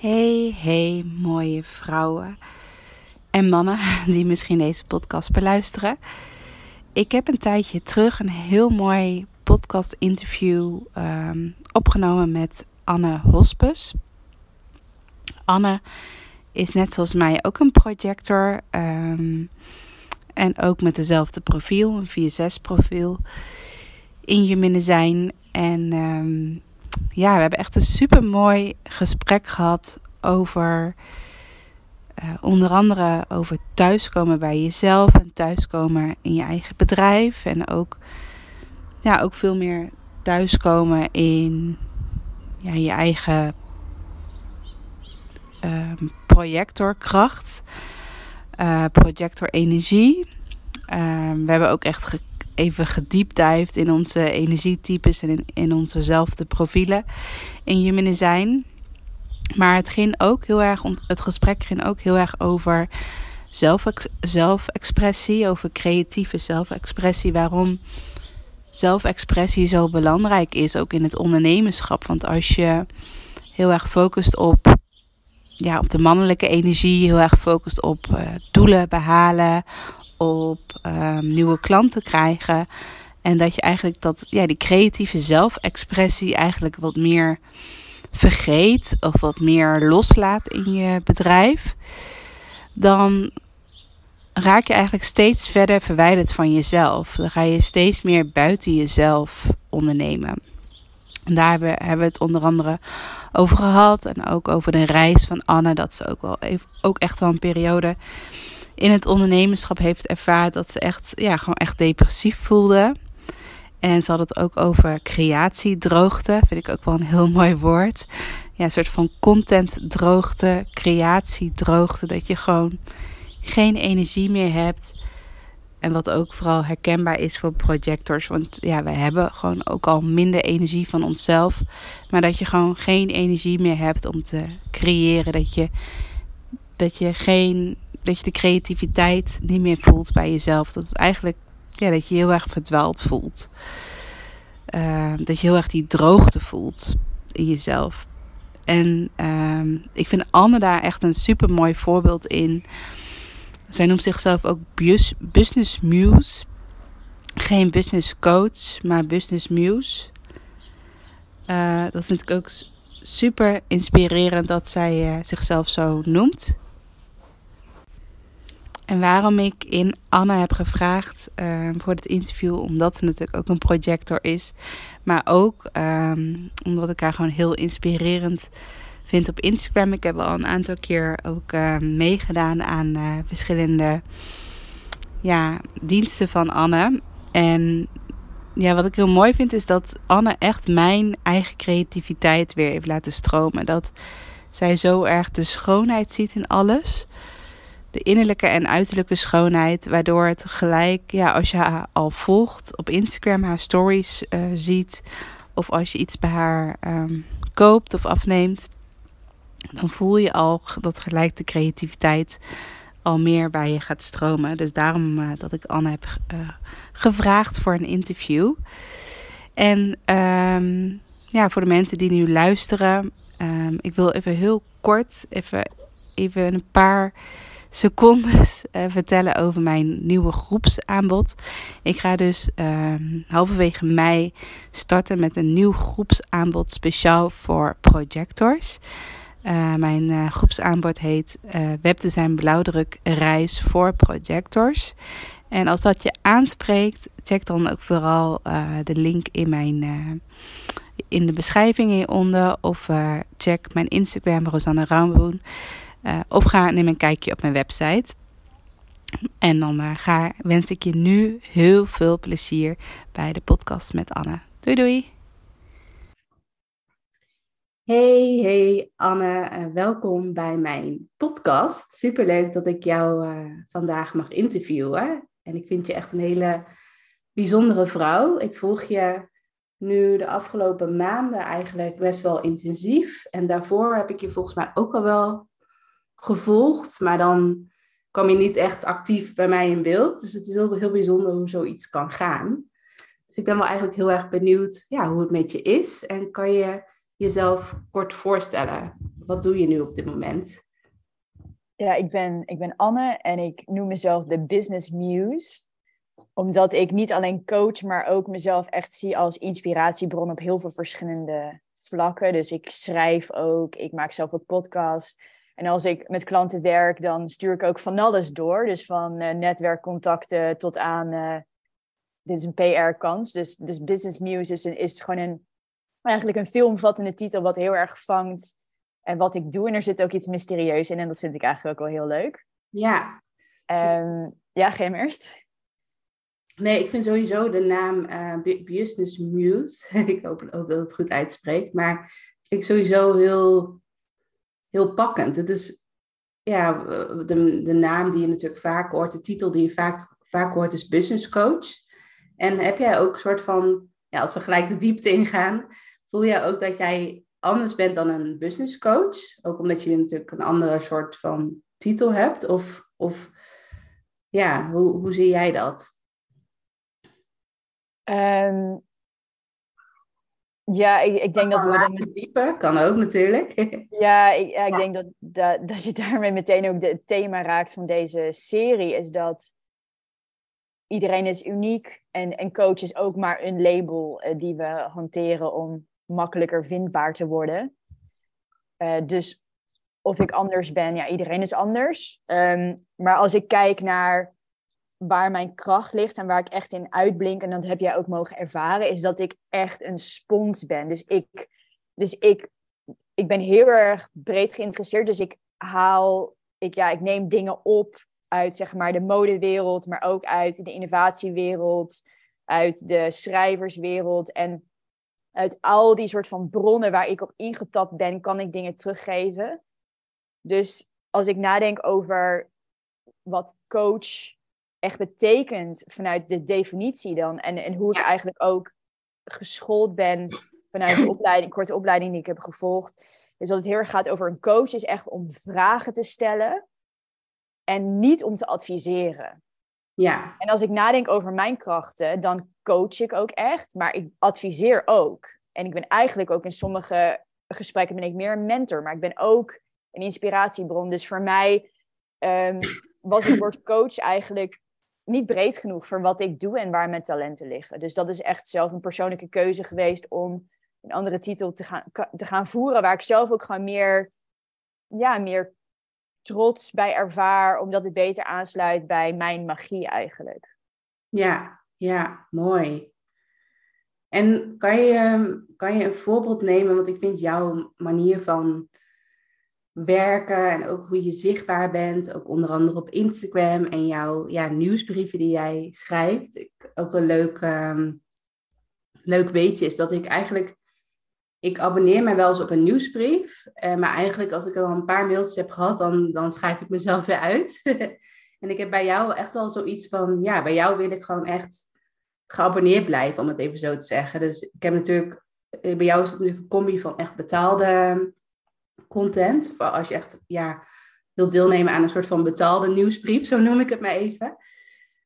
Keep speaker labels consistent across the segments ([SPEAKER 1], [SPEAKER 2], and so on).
[SPEAKER 1] Hey, hey, mooie vrouwen en mannen die misschien deze podcast beluisteren. Ik heb een tijdje terug een heel mooi podcast-interview um, opgenomen met Anne Hospes. Anne is net zoals mij ook een projector. Um, en ook met dezelfde profiel, een 4-6 profiel in je zijn. En um, ja, we hebben echt een super mooi gesprek gehad over uh, onder andere over thuiskomen bij jezelf en thuiskomen in je eigen bedrijf. En ook, ja, ook veel meer thuiskomen in ja, je eigen uh, projectorkracht, uh, projectorenergie. Ehm, we hebben ook echt ge even gediepdijfd in onze energietypes en in, in onzezelfde profielen in Human zijn. Maar het ging ook heel erg, het gesprek ging ook heel erg over zelfexpressie, over creatieve zelfexpressie. Waarom zelfexpressie zo belangrijk is, ook in het ondernemerschap. Want als je heel erg focust op, ja, op de mannelijke energie, heel erg focust op uh, doelen behalen, op um, nieuwe klanten krijgen. En dat je eigenlijk dat, ja, die creatieve zelfexpressie eigenlijk wat meer vergeet of wat meer loslaat in je bedrijf. Dan raak je eigenlijk steeds verder verwijderd van jezelf. Dan ga je steeds meer buiten jezelf ondernemen. En daar hebben we het onder andere over gehad. En ook over de reis van Anne. Dat ze ook wel even, ook echt wel een periode in het ondernemerschap heeft ervaren dat ze echt, ja, gewoon echt depressief voelde. En ze had het ook over creatiedroogte. Vind ik ook wel een heel mooi woord. Ja, een soort van contentdroogte, creatiedroogte. Dat je gewoon geen energie meer hebt. En wat ook vooral herkenbaar is voor projectors. Want ja, wij hebben gewoon ook al minder energie van onszelf. Maar dat je gewoon geen energie meer hebt om te creëren. Dat je, dat je geen dat je de creativiteit niet meer voelt bij jezelf. Dat het eigenlijk, ja, dat je heel erg verdwaald voelt. Uh, dat je heel erg die droogte voelt in jezelf. En uh, ik vind Anne daar echt een super mooi voorbeeld in. Zij noemt zichzelf ook business muse. Geen business coach, maar business muse. Uh, dat vind ik ook super inspirerend dat zij uh, zichzelf zo noemt. En waarom ik in Anna heb gevraagd uh, voor dit interview, omdat ze natuurlijk ook een projector is. Maar ook um, omdat ik haar gewoon heel inspirerend vind op Instagram. Ik heb al een aantal keer ook uh, meegedaan aan uh, verschillende ja, diensten van Anne. En ja, wat ik heel mooi vind is dat Anne echt mijn eigen creativiteit weer heeft laten stromen. Dat zij zo erg de schoonheid ziet in alles de innerlijke en uiterlijke schoonheid. Waardoor het gelijk, ja, als je haar al volgt op Instagram, haar stories uh, ziet. Of als je iets bij haar um, koopt of afneemt. Dan voel je al dat gelijk de creativiteit al meer bij je gaat stromen. Dus daarom uh, dat ik Anne heb uh, gevraagd voor een interview. En um, ja, voor de mensen die nu luisteren. Um, ik wil even heel kort even, even een paar secondes uh, vertellen over mijn nieuwe groepsaanbod. Ik ga dus uh, halverwege mei starten met een nieuw groepsaanbod speciaal voor projectors. Uh, mijn uh, groepsaanbod heet Webdesign Blauwdruk Reis voor Projectors. En als dat je aanspreekt, check dan ook vooral de link in mijn in de beschrijving hieronder of check mijn Instagram Rosanne Raumboen. Uh, of ga neem een kijkje op mijn website. En dan uh, ga, wens ik je nu heel veel plezier bij de podcast met Anne. Doei doei! Hey, hey Anne, uh, welkom bij mijn podcast. Superleuk dat ik jou vandaag mag interviewen. En ik vind je echt een hele bijzondere vrouw. Ik volg je nu de afgelopen maanden eigenlijk best wel intensief. En daarvoor heb ik je volgens mij ook al wel gevolgd, maar dan kwam je niet echt actief bij mij in beeld. Dus het is heel, heel bijzonder hoe zoiets kan gaan. Dus ik ben wel eigenlijk heel erg benieuwd ja, hoe het met je is. En kan je jezelf kort voorstellen wat doe je nu op dit moment?
[SPEAKER 2] Ja, ik ben, ik ben Anne en ik noem mezelf de Business Muse. Omdat ik niet alleen coach, maar ook mezelf echt zie als inspiratiebron op heel veel verschillende vlakken. Dus ik schrijf ook, ik maak zelf ook podcasts. En als ik met klanten werk, dan stuur ik ook van alles door. Dus van uh, netwerkcontacten tot aan, uh, dit is een PR-kans. Dus, dus Business Muse is, een, is gewoon een, eigenlijk een veelomvattende titel wat heel erg vangt en wat ik doe. En er zit ook iets mysterieus in en dat vind ik eigenlijk ook wel heel leuk.
[SPEAKER 1] Ja.
[SPEAKER 2] Um, ja, ga eerst.
[SPEAKER 1] Nee, ik vind sowieso de naam uh, Business Muse, ik hoop, hoop, dat het goed uitspreekt, maar vind ik sowieso heel, heel pakkend. Het is ja, de, de naam die je natuurlijk vaak hoort, de titel die je vaak, vaak hoort is business coach. En heb jij ook een soort van, ja, als we gelijk de diepte ingaan, voel jij ook dat jij anders bent dan een business coach? Ook omdat je natuurlijk een andere soort van titel hebt? Of, of ja, hoe, hoe zie jij dat?
[SPEAKER 2] Um, ja, ik, ik denk dat we...
[SPEAKER 1] Dan... Diepe kan ook natuurlijk.
[SPEAKER 2] ja, ik, ja, ik denk dat, dat, dat je daarmee meteen ook de, het thema raakt van deze serie. Is dat iedereen is uniek en, en coach is ook maar een label uh, die we hanteren om makkelijker vindbaar te worden. Uh, dus of ik anders ben, ja, iedereen is anders. Um, maar als ik kijk naar waar mijn kracht ligt en waar ik echt in uitblink, en dat heb jij ook mogen ervaren, is dat ik echt een spons ben. Dus ik, dus ik, ik ben heel erg breed geïnteresseerd. Dus ik haal, ik, ja, ik neem dingen op uit zeg maar de modewereld, maar ook uit de innovatiewereld, uit de schrijverswereld. En uit al die soort van bronnen waar ik op ingetapt ben, kan ik dingen teruggeven. Dus als ik nadenk over wat coach echt betekent vanuit de definitie dan. En, en hoe ik eigenlijk ook geschoold ben vanuit de opleiding, korte opleiding die ik heb gevolgd. is dat het heel erg gaat over een coach, is echt om vragen te stellen en niet om te adviseren.
[SPEAKER 1] Ja.
[SPEAKER 2] En als ik nadenk over mijn krachten, dan coach ik ook echt, maar ik adviseer ook. En ik ben eigenlijk ook in sommige gesprekken ben ik meer een mentor, maar ik ben ook een inspiratiebron. Dus voor mij um, was het woord coach eigenlijk niet breed genoeg voor wat ik doe en waar mijn talenten liggen. Dus dat is echt zelf een persoonlijke keuze geweest om een andere titel te gaan, te gaan voeren, waar ik zelf ook gewoon meer, ja, meer trots bij ervaar, omdat het beter aansluit bij mijn magie eigenlijk.
[SPEAKER 1] Ja, ja, mooi. En kan je, kan je een voorbeeld nemen, want ik vind jouw manier van werken en ook hoe je zichtbaar bent, ook onder andere op Instagram en jouw ja, nieuwsbrieven die jij schrijft. Ik, ook een leuk, um, leuk weetje is dat ik eigenlijk, ik abonneer me wel eens op een nieuwsbrief, uh, maar eigenlijk als ik al een paar mailtjes heb gehad, dan, dan schrijf ik mezelf weer uit. en ik heb bij jou echt wel zoiets van, ja, bij jou wil ik gewoon echt geabonneerd blijven, om het even zo te zeggen. Dus ik heb natuurlijk, eh, bij jou is het natuurlijk een combi van echt betaalde content. Voor als je echt ja, wilt deelnemen aan een soort van betaalde nieuwsbrief, zo noem ik het maar even.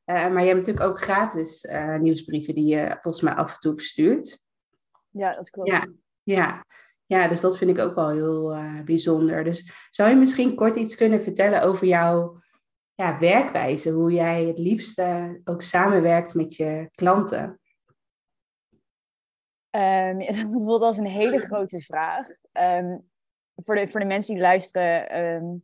[SPEAKER 1] Uh, maar je hebt natuurlijk ook gratis uh, nieuwsbrieven die je volgens mij af en toe verstuurt.
[SPEAKER 2] Ja, dat klopt.
[SPEAKER 1] Ja, ja. ja dus dat vind ik ook wel heel uh, bijzonder. Dus zou je misschien kort iets kunnen vertellen over jouw ja, werkwijze? Hoe jij het liefste ook samenwerkt met je klanten?
[SPEAKER 2] Um, dat voelt als een hele grote vraag. Um, voor de, voor de mensen die luisteren, um,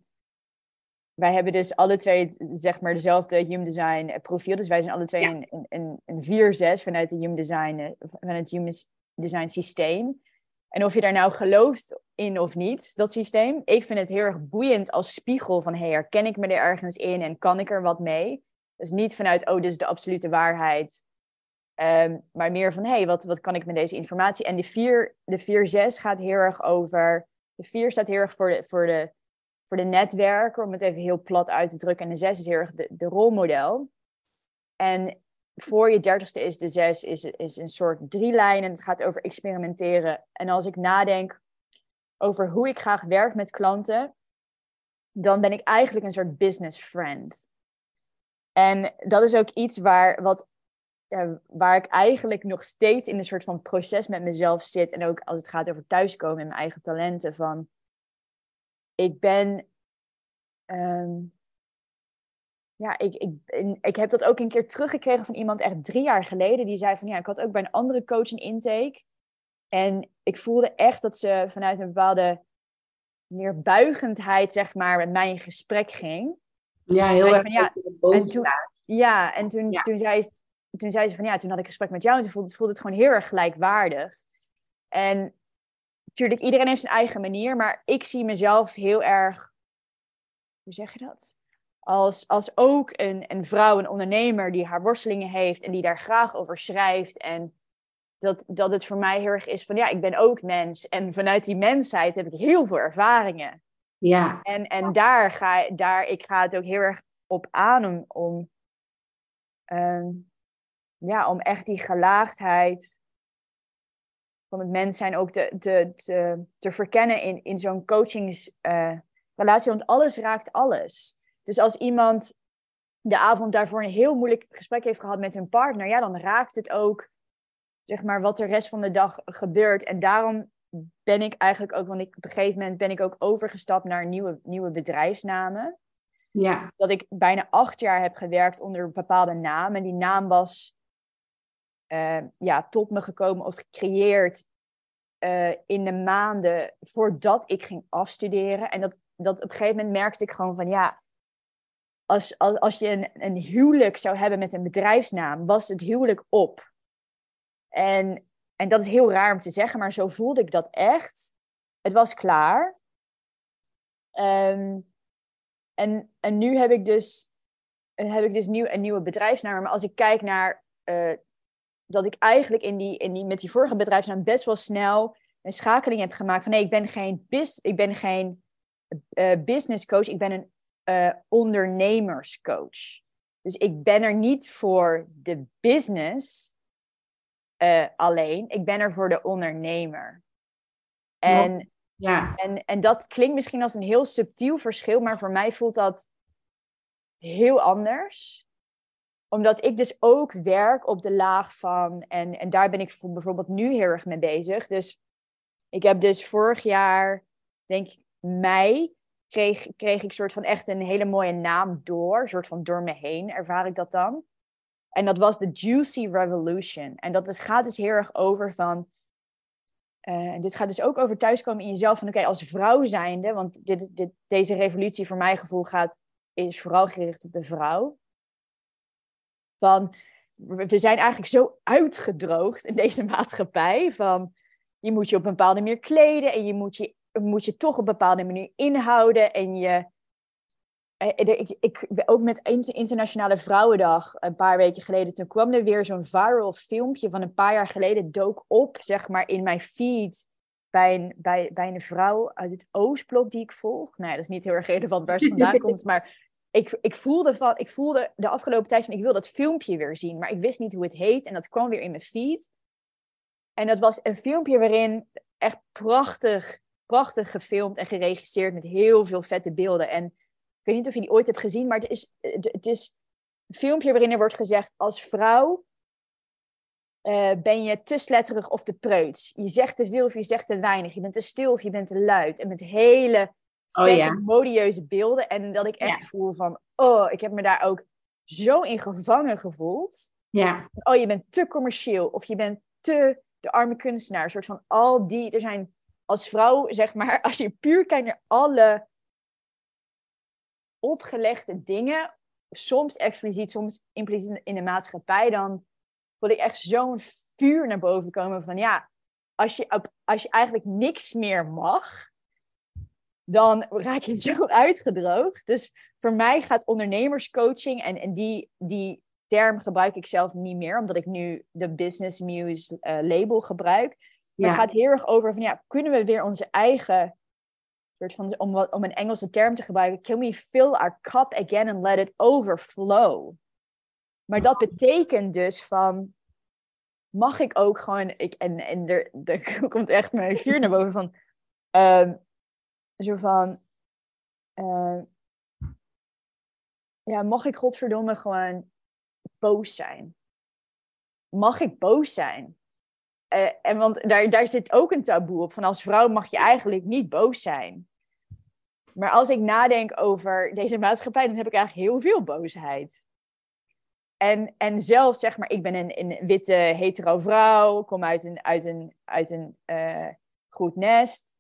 [SPEAKER 2] wij hebben dus alle twee zeg maar dezelfde human design eh, profiel. Dus wij zijn alle twee een, een, een 4-6 vanuit het human design, eh, vanuit het human design systeem. En of je daar nou gelooft in of niet, dat systeem. Ik vind het heel erg boeiend als spiegel van, hey, herken ik me er ergens in en kan ik er wat mee? Dus niet vanuit, oh, dit is de absolute waarheid. Um, maar meer van, hey, wat, wat kan ik met deze informatie? En de 4, de 4-6 gaat heel erg over de 4 staat heel erg voor de, voor, de, voor de netwerker, om het even heel plat uit te drukken. En de 6 is heel erg de, de rolmodel. En voor je dertigste is de 6 is, is een soort drie lijnen. Het gaat over experimenteren. En als ik nadenk over hoe ik graag werk met klanten, dan ben ik eigenlijk een soort business friend. En dat is ook iets waar, wat waar ik eigenlijk nog steeds in een soort van proces met mezelf zit. En ook als het gaat over thuiskomen en mijn eigen talenten. Van ik ben. ehm, ja, ik, ik, ik heb dat ook een keer teruggekregen van iemand echt drie jaar geleden. Die zei van ja, ik had ook bij een andere coach een intake. En ik voelde echt dat ze vanuit een bepaalde neerbuigendheid, zeg maar, met mij in gesprek ging.
[SPEAKER 1] Ja, heel erg.
[SPEAKER 2] van, ja, en toen-
[SPEAKER 1] staat.
[SPEAKER 2] Ja, en toen,
[SPEAKER 1] Ja.
[SPEAKER 2] Toen, zei, ze- toen zei ze van ja, toen had ik gesprek met jou en toen voelde, voelde het gewoon heel erg gelijkwaardig. En natuurlijk, iedereen heeft zijn eigen manier, maar ik zie mezelf heel erg, hoe zeg je dat? Als, als ook een, een vrouw, een ondernemer die haar worstelingen heeft en die daar graag over schrijft. En dat, dat het voor mij heel erg is van ja, ik ben ook mens. En vanuit die mensheid heb ik heel veel ervaringen.
[SPEAKER 1] Ja,
[SPEAKER 2] En, en daar ga daar, ik ga het ook heel erg op aan om, om, ehm, ja, om echt die gelaagdheid van het mens zijn ook te, te, te, te verkennen in, in zo'n coachingsrelatie. want alles raakt alles. Dus als iemand de avond daarvoor een heel moeilijk gesprek heeft gehad met hun partner, ja, dan raakt het ook zeg maar, wat de rest van de dag gebeurt. En daarom ben ik eigenlijk ook, want ik, op een gegeven moment ben ik ook overgestapt naar nieuwe, nieuwe bedrijfsnamen.
[SPEAKER 1] ja,
[SPEAKER 2] Dat ik bijna acht jaar heb gewerkt onder een bepaalde naam. En die naam was eh, ja, tot me gekomen of gecreëerd eh, in de maanden voordat ik ging afstuderen. En dat, dat op een gegeven moment merkte ik gewoon van ja, als, als, als je een, een huwelijk zou hebben met een bedrijfsnaam, was het huwelijk op. En, en dat is heel raar om te zeggen, maar zo voelde ik dat echt. Het was klaar. Ehm, en, en nu heb ik dus, heb ik dus nieuw, een nieuwe bedrijfsnaam. Maar als ik kijk naar eh, dat ik eigenlijk in die, in die, met die vorige bedrijfsnaam best wel snel een schakeling heb gemaakt van nee, ik ben geen, ik ben geen eh, business coach, ik ben een eh, ondernemerscoach. Dus ik ben er niet voor de business eh, alleen, ik ben er voor de ondernemer. En,
[SPEAKER 1] ja,
[SPEAKER 2] en, en dat klinkt misschien als een heel subtiel verschil, maar voor mij voelt dat heel anders omdat ik dus ook werk op de laag van, en, en daar ben ik voor- bijvoorbeeld nu heel erg mee bezig. Dus ik heb dus vorig jaar, denk ik mei, kreeg, kreeg ik soort van echt een hele mooie naam door. soort van door me heen ervaar ik dat dan. En dat was de Juicy Revolution. En dat is, gaat dus heel erg over van, eh, dit gaat dus ook over thuiskomen in jezelf. Van oké, als vrouw zijnde, want dit, dit, deze revolutie voor mijn gevoel gaat, is vooral gericht op de vrouw van we zijn eigenlijk zo uitgedroogd in deze maatschappij van je moet je op een bepaalde manier kleden en je moet je, moet je toch op een bepaalde manier inhouden en je eh, ik, ik, ook met Inter- Internationale Vrouwendag een paar weken geleden, toen kwam er weer zo'n viral filmpje van een paar jaar geleden, dook op, zeg maar, in mijn feed bij een, bij, bij een vrouw uit het Oostblok die ik volg. Nou, ja, dat is niet heel erg relevant waar ze vandaan komt, maar ik, ik, voelde van, ik voelde de afgelopen tijd van, ik wil dat filmpje weer zien, maar ik wist niet hoe het heet en dat kwam weer in mijn feed. En dat was een filmpje waarin echt prachtig, prachtig gefilmd en geregisseerd met heel veel vette beelden. En ik weet niet of je die ooit hebt gezien, maar het is, het is een filmpje waarin er wordt gezegd, als vrouw eh, ben je te sletterig of te preuts. Je zegt te veel of je zegt te weinig. Je bent te stil of je bent te luid. En met hele
[SPEAKER 1] Oh ja.
[SPEAKER 2] modieuze beelden. En dat ik echt voel van, oh, ik heb me daar ook zo in gevangen gevoeld.
[SPEAKER 1] ja,
[SPEAKER 2] Oh, je bent te commercieel of je bent te de arme kunstenaar. Een soort van al die, er zijn als vrouw, zeg maar, als je puur kijkt naar alle opgelegde dingen, soms expliciet, soms impliciet in de maatschappij, dan voel ik echt zo'n vuur naar boven komen van ja, als je, als je eigenlijk niks meer mag, dan raak je zo uitgedroogd. Dus voor mij gaat ondernemerscoaching, en, en die, die term gebruik ik zelf niet meer, omdat ik nu de Business Muse eh, label gebruik. Maar
[SPEAKER 1] ja,
[SPEAKER 2] het gaat heel erg over van ja, kunnen we weer onze eigen soort van om, wat- om een Engelse term te gebruiken, can we fill our cup again and let it overflow? Maar dat betekent dus van mag ik ook gewoon ik en en er, er komt echt mijn vuur naar boven van ehm, zo van ehm, ja, mag ik godverdomme gewoon boos zijn? Mag ik boos zijn? Eh, en want daar, daar zit ook een taboe op. Van als vrouw mag je eigenlijk niet boos zijn. Maar als ik nadenk over deze maatschappij, dan heb ik eigenlijk heel veel boosheid. En, en zelfs, zeg maar, ik ben een, witte hetero vrouw, kom uit een, uit een, uit een uh, goed nest.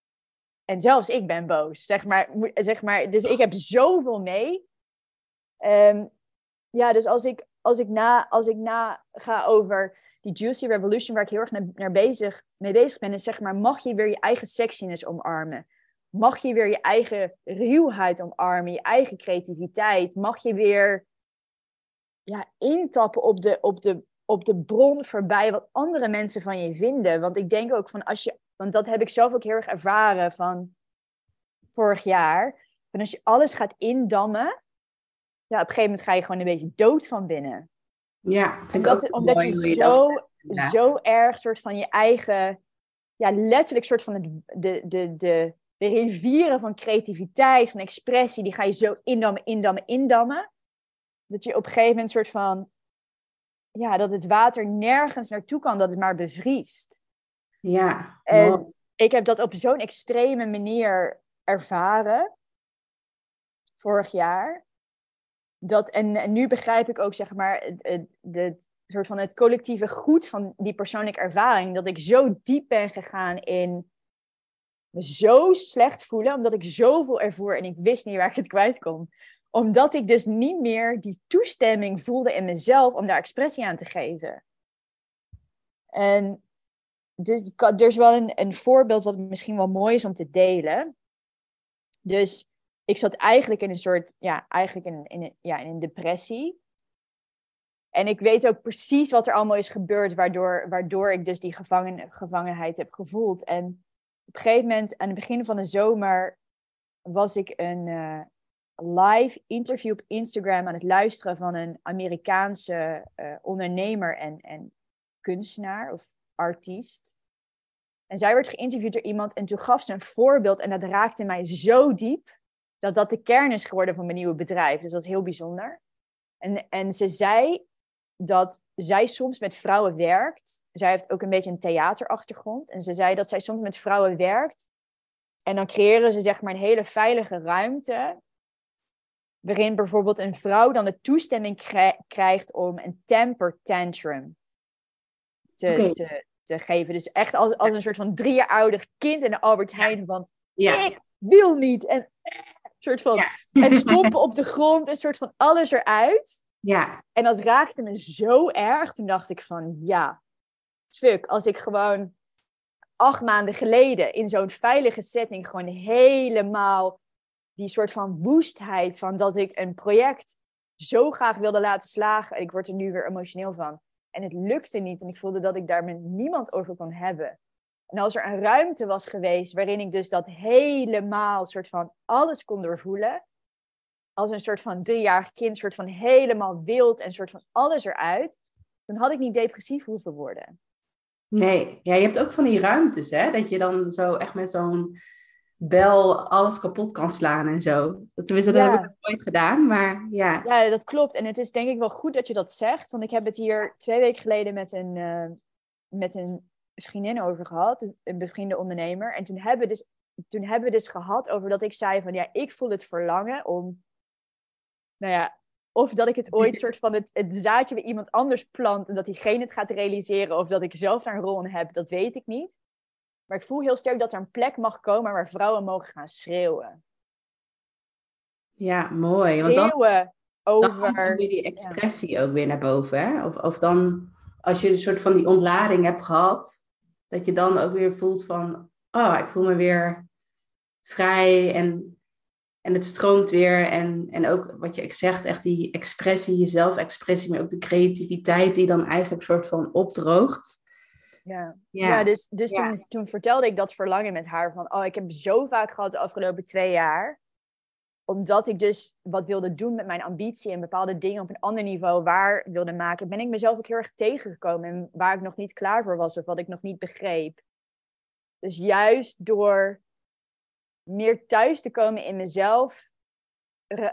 [SPEAKER 2] En zelfs ik ben boos, zeg maar. Zeg maar dus ik heb zoveel mee. Um, ja, dus als ik, als, ik na, als ik na ga over die Juicy Revolution, waar ik heel erg naar, naar bezig, mee bezig ben, is zeg maar, mag je weer je eigen sexiness omarmen? Mag je weer je eigen ruwheid omarmen, je eigen creativiteit? Mag je weer ja, intappen op de, op, de, op de bron voorbij wat andere mensen van je vinden? Want ik denk ook van als je, want dat heb ik zelf ook heel erg ervaren van vorig jaar. En als je alles gaat indammen, ja, op een gegeven moment ga je gewoon een beetje dood van binnen.
[SPEAKER 1] Ja,
[SPEAKER 2] vind ik ook omdat je, je zo, zo erg soort van je eigen, ja, letterlijk soort van de, de, de, de, de rivieren van creativiteit, van expressie, die ga je zo indammen, indammen, indammen. Dat je op een gegeven moment soort van, ja, dat het water nergens naartoe kan, dat het maar bevriest.
[SPEAKER 1] Ja.
[SPEAKER 2] En ik heb dat op zo'n extreme manier ervaren vorig jaar dat, en, en nu begrijp ik ook, zeg maar, het, het, het, soort van het collectieve goed van die persoonlijke ervaring. Dat ik zo diep ben gegaan in me zo slecht voelen, omdat ik zoveel ervoer en ik wist niet waar ik het kwijt kon. Omdat ik dus niet meer die toestemming voelde in mezelf om daar expressie aan te geven. En dus, er is wel een, een voorbeeld wat misschien wel mooi is om te delen. Dus ik zat eigenlijk in een soort, ja, eigenlijk in, in, ja, in een depressie. En ik weet ook precies wat er allemaal is gebeurd, waardoor, waardoor ik dus die gevangen, gevangenheid heb gevoeld. En op een gegeven moment, aan het begin van de zomer, was ik een uh, live interview op Instagram aan het luisteren van een Amerikaanse uh, ondernemer en, en kunstenaar of artiest. En zij werd geïnterviewd door iemand en toen gaf ze een voorbeeld en dat raakte mij zo diep dat dat de kern is geworden van mijn nieuwe bedrijf. Dus dat is heel bijzonder. En, en ze zei dat zij soms met vrouwen werkt. Zij heeft ook een beetje een theaterachtergrond. En ze zei dat zij soms met vrouwen werkt. En dan creëren ze zeg maar een hele veilige ruimte. Waarin bijvoorbeeld een vrouw dan de toestemming krijgt om een temper tantrum te, te, te geven. Dus echt als, als een soort van drie jaar ouder kind in de Albert Heijn van... Ja. Ik wil niet. En soort van, het stompen op de grond, een soort van alles eruit.
[SPEAKER 1] Ja.
[SPEAKER 2] En dat raakte me zo erg. Toen dacht ik van, ja, fuck, als ik gewoon acht maanden geleden in zo'n veilige setting gewoon helemaal die soort van woestheid van dat ik een project zo graag wilde laten slagen. Ik word er nu weer emotioneel van. En het lukte niet en ik voelde dat ik daar met niemand over kon hebben. En als er een ruimte was geweest waarin ik dus dat helemaal soort van alles kon doorvoelen, als een soort van driejarig kind, soort van helemaal wild en soort van alles eruit, dan had ik niet depressief hoeven worden.
[SPEAKER 1] Nee, ja, je hebt ook van die ruimtes, hè? Dat je dan zo echt met zo'n bel alles kapot kan slaan en zo. Tenminste, dat heb ik nooit gedaan, maar ja.
[SPEAKER 2] Ja, dat klopt. En het is denk ik wel goed dat je dat zegt, want ik heb het hier twee weken geleden met een, uh, met een vriendin over gehad, een bevriende ondernemer. En toen hebben, we dus, toen hebben we dus gehad over dat ik zei van ja, ik voel het verlangen om, nou ja, of dat ik het ooit soort van het, het zaadje bij iemand anders plant en dat diegene het gaat realiseren, of dat ik zelf daar een rol in heb, dat weet ik niet. Maar ik voel heel sterk dat er een plek mag komen waar vrouwen mogen gaan schreeuwen.
[SPEAKER 1] Ja, mooi. Want dan,
[SPEAKER 2] over...
[SPEAKER 1] dan komt die expressie ook weer naar boven. Hè? Of, of dan, als je een soort van die ontlading hebt gehad, dat je dan ook weer voelt van, oh, ik voel me weer vrij en, en het stroomt weer. En, en ook wat je zegt, echt die expressie, jezelf expressie, maar ook de creativiteit die dan eigenlijk soort van opdroogt.
[SPEAKER 2] Ja, ja. ja dus, dus Toen, toen vertelde ik dat verlangen met haar van, oh, ik heb zo vaak gehad de afgelopen twee jaar omdat ik dus wat wilde doen met mijn ambitie en bepaalde dingen op een ander niveau waar wilde maken, ben ik mezelf ook heel erg tegengekomen en waar ik nog niet klaar voor was of wat ik nog niet begreep. Dus juist door meer thuis te komen in mezelf,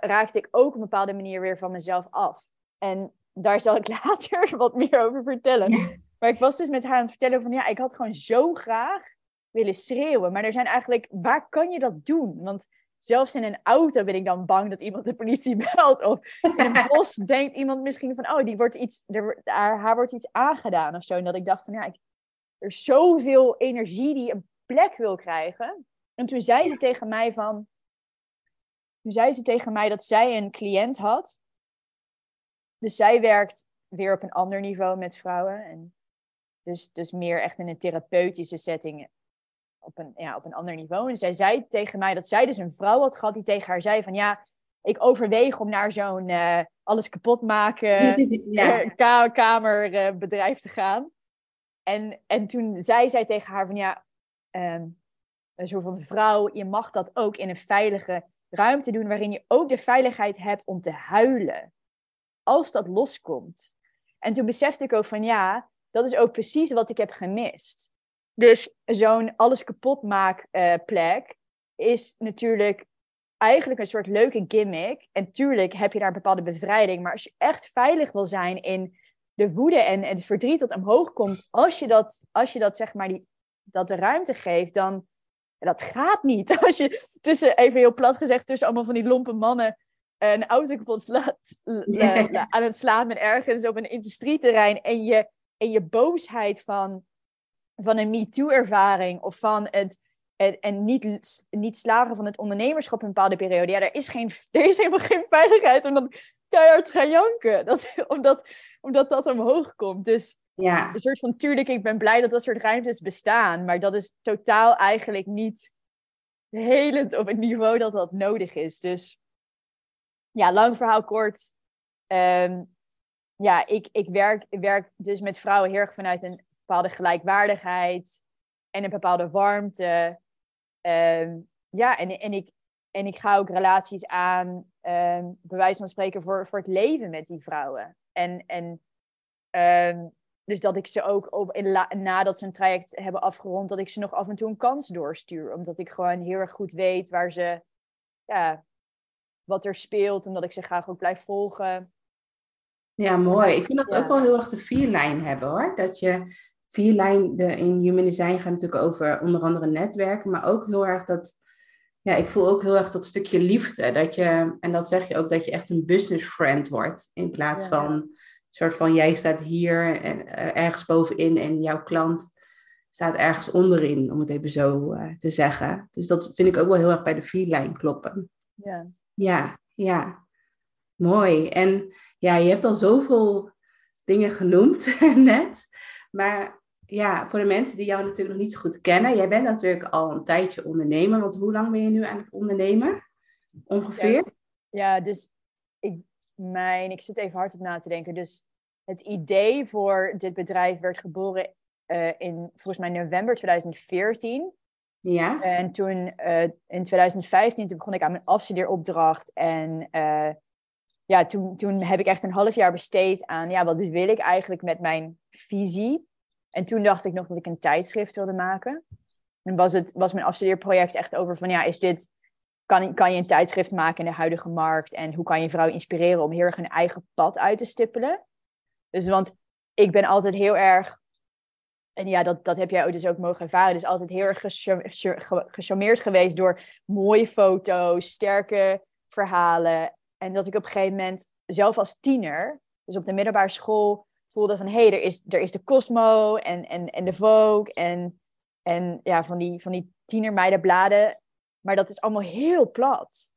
[SPEAKER 2] raakte ik ook op een bepaalde manier weer van mezelf af. En daar zal ik later wat meer over vertellen. Maar ik was dus met haar aan het vertellen van ja, ik had gewoon zo graag willen schreeuwen. Maar er zijn eigenlijk, waar kan je dat doen? Want zelfs in een auto ben ik dan bang dat iemand de politie belt. Of in een bos denkt iemand misschien van, oh, die wordt iets, er, haar, haar wordt iets aangedaan of zo. En dat ik dacht van, ja, ik, er is zoveel energie die een plek wil krijgen. En toen zei ze tegen mij van, toen zei ze tegen mij dat zij een cliënt had. Dus zij werkt weer op een ander niveau met vrouwen. En dus, dus meer echt in een therapeutische setting op een, ja, op een ander niveau. En zij zei tegen mij dat zij dus een vrouw had gehad die tegen haar zei van ja, ik overweeg om naar zo'n uh, alles kapot maken ja. Eh, kamerbedrijf te gaan. En, en toen zei zij tegen haar van ja, um, een soort van vrouw, je mag dat ook in een veilige ruimte doen waarin je ook de veiligheid hebt om te huilen. Als dat loskomt. En toen besefte ik ook van ja, dat is ook precies wat ik heb gemist. Dus zo'n alles kapot maak uh, plek is natuurlijk eigenlijk een soort leuke gimmick. En tuurlijk heb je daar een bepaalde bevrijding. Maar als je echt veilig wil zijn in de woede en, het verdriet dat omhoog komt, als je dat, als je dat zeg maar die, dat de ruimte geeft, dan dat gaat niet. Als je tussen, even heel plat gezegd, tussen allemaal van die lompe mannen een auto kapot slaat, aan het slaan met ergens op een industrieterrein en je, en je boosheid van van een MeToo-ervaring of van het, en niet, niet slagen van het ondernemerschap in een bepaalde periode. Ja, er is, geen, er is helemaal geen veiligheid om dan keihard te gaan janken. Dat, omdat, omdat dat omhoog komt. Dus ja. een soort van, tuurlijk, ik ben blij dat dat soort ruimtes bestaan. Maar dat is totaal eigenlijk niet helend op het niveau dat dat nodig is. Dus ja, lang verhaal kort. Ehm, ja, ik, ik, werk, werk dus met vrouwen heel erg vanuit een bepaalde gelijkwaardigheid en een bepaalde warmte. Ehm, ja, en, en, ik, en ik ga ook relaties aan, um, bij wijze van spreken, voor, voor het leven met die vrouwen. En, en ehm, dus dat ik ze ook op, in nadat ze een traject hebben afgerond, dat ik ze nog af en toe een kans doorstuur. Omdat ik gewoon heel erg goed weet waar ze, ja, wat er speelt. Omdat ik ze graag ook blijf volgen.
[SPEAKER 1] Ja, mooi. Ik vind dat ook wel heel erg de vierlijn hebben hoor. Dat je vier lijn de, in Human Design gaat natuurlijk over onder andere netwerken, maar ook heel erg dat, ja, ik voel ook heel erg dat stukje liefde. Dat je, en dat zeg je ook, dat je echt een business friend wordt. In plaats van een soort van, jij staat hier en, uh, ergens bovenin en jouw klant staat ergens onderin, om het even zo uh, te zeggen. Dus dat vind ik ook wel heel erg bij de vierlijn kloppen.
[SPEAKER 2] Ja.
[SPEAKER 1] Ja, ja. Mooi. En ja, je hebt al zoveel dingen genoemd net. Maar ja, voor de mensen die jou natuurlijk nog niet zo goed kennen, jij bent natuurlijk al een tijdje ondernemer. Want hoe lang ben je nu aan het ondernemen? Ongeveer?
[SPEAKER 2] Ja, dus ik, mijn, ik zit even hard op na te denken. Dus het idee voor dit bedrijf werd geboren uh, in volgens mij november 2014.
[SPEAKER 1] Ja.
[SPEAKER 2] En toen uh, in 2015 toen begon ik aan mijn afstudeeropdracht. En uh, ja, toen, toen heb ik echt een half jaar besteed aan, ja, wat wil ik eigenlijk met mijn visie? En toen dacht ik nog dat ik een tijdschrift wilde maken. En was, het, was mijn afstudeerproject echt over van, ja, is dit, kan, kan je een tijdschrift maken in de huidige markt? En hoe kan je vrouwen inspireren om heel erg hun eigen pad uit te stippelen? Dus, want ik ben altijd heel erg, en ja, dat, dat heb jij dus ook mogen ervaren, dus altijd heel erg gecharmeerd geweest door mooie foto's, sterke verhalen en dat ik op een gegeven moment zelf als tiener, dus op de middelbare school, voelde van hé, hey, er, is, er is de Cosmo en, en, en de Vogue en, en ja, van die, van die tienermeidenbladen. Maar dat is allemaal heel plat.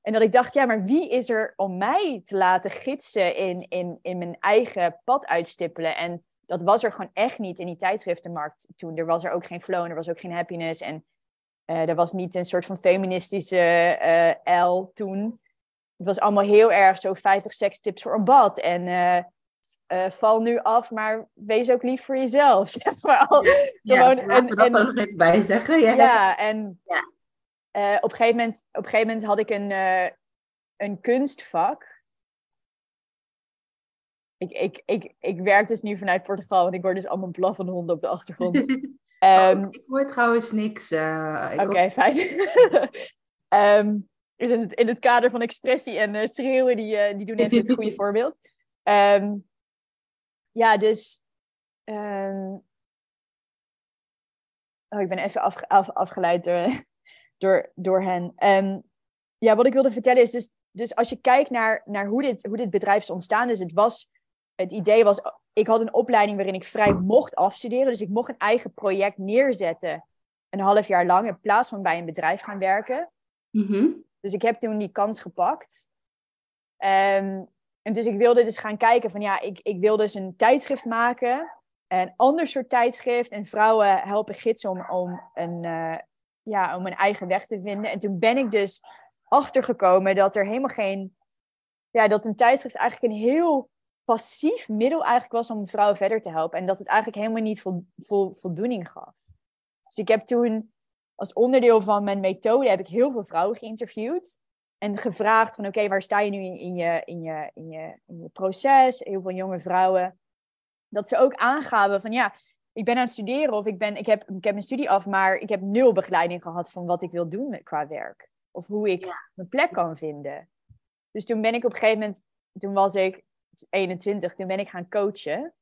[SPEAKER 2] En dat ik dacht, ja, maar wie is er om mij te laten gidsen in, in, in mijn eigen pad uitstippelen? En dat was er gewoon echt niet in die tijdschriftenmarkt toen. Er was er ook geen flow en er was ook geen happiness. En uh, er was niet een soort van feministische uh, L toen het was allemaal heel erg zo 50 sekstips voor een bad. En uh, uh, val nu af, maar wees ook lief voor jezelf. Zeg maar.
[SPEAKER 1] ja, Gewoon, laten we dat er nog even bij zeggen.
[SPEAKER 2] Ja, ja en ja. Uh, op, een gegeven moment, op een gegeven moment had ik een, een kunstvak. Ik, ik, ik, ik werk dus nu vanuit Portugal, want ik hoor dus allemaal blaffende honden op de achtergrond.
[SPEAKER 1] um, oh, ik hoor trouwens niks.
[SPEAKER 2] Oké, okay, fijn. um, is in het, in het kader van expressie en uh, schreeuwen, die, uh, die doen even het goede voorbeeld. Um, ja, dus. Um, oh, ik ben even afge af, afgeleid door, door, door hen. Um, ja, wat ik wilde vertellen is dus, dus als je kijkt naar, naar hoe, dit, hoe dit bedrijf is ontstaan, dus het was, het idee was, ik had een opleiding waarin ik vrij mocht afstuderen, dus ik mocht een eigen project neerzetten een half jaar lang in plaats van bij een bedrijf gaan werken.
[SPEAKER 1] Mhm.
[SPEAKER 2] Dus ik heb toen die kans gepakt. Ehm, en dus ik wilde dus gaan kijken van ja, ik, ik wil dus een tijdschrift maken. Een ander soort tijdschrift. En vrouwen helpen gidsen om, om, een, eh, ja, om een eigen weg te vinden. En toen ben ik dus achtergekomen dat er helemaal geen... Ja, dat een tijdschrift eigenlijk een heel passief middel eigenlijk was om vrouwen verder te helpen. En dat het eigenlijk helemaal niet vol, vol, voldoening gaf. Dus ik heb toen als onderdeel van mijn methode heb ik heel veel vrouwen geïnterviewd. En gevraagd van oké, waar sta je nu in, in, je, in, je, in, je, in je proces? Heel veel jonge vrouwen. Dat ze ook aangaven van ja, ik ben aan het studeren of ik, ben, ik, heb, ik heb mijn studie af, maar ik heb nul begeleiding gehad van wat ik wil doen met, qua werk. Of hoe ik mijn plek kan vinden. Dus toen ben ik op een gegeven moment, toen was ik 21, toen ben ik gaan coachen.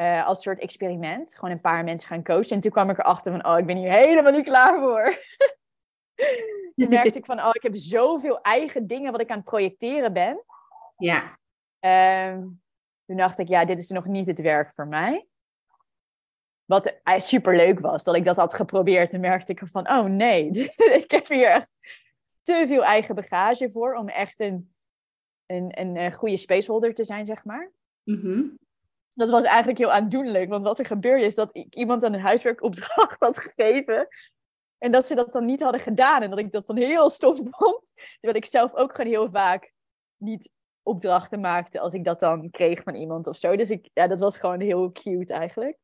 [SPEAKER 2] Uh, als soort experiment. Gewoon een paar mensen gaan coachen. En toen kwam ik erachter van, oh, ik ben hier helemaal niet klaar voor. toen merkte ik van, oh, ik heb zoveel eigen dingen wat ik aan het projecteren ben.
[SPEAKER 1] Ja.
[SPEAKER 2] Uh, toen dacht ik, ja, dit is nog niet het werk voor mij. Wat super leuk was, dat ik dat had geprobeerd. En merkte ik van, oh nee, ik heb hier echt te veel eigen bagage voor om echt een, een, een, een goede spaceholder te zijn, zeg maar.
[SPEAKER 1] Mm
[SPEAKER 2] dat was eigenlijk heel aandoenlijk. Want wat er gebeurde is dat ik iemand een huiswerkopdracht had gegeven. En dat ze dat dan niet hadden gedaan. En dat ik dat dan heel stof vond. Terwijl ik zelf ook gewoon heel vaak niet opdrachten maakte als ik dat dan kreeg van iemand of zo. Dus ik, ja, dat was gewoon heel cute eigenlijk.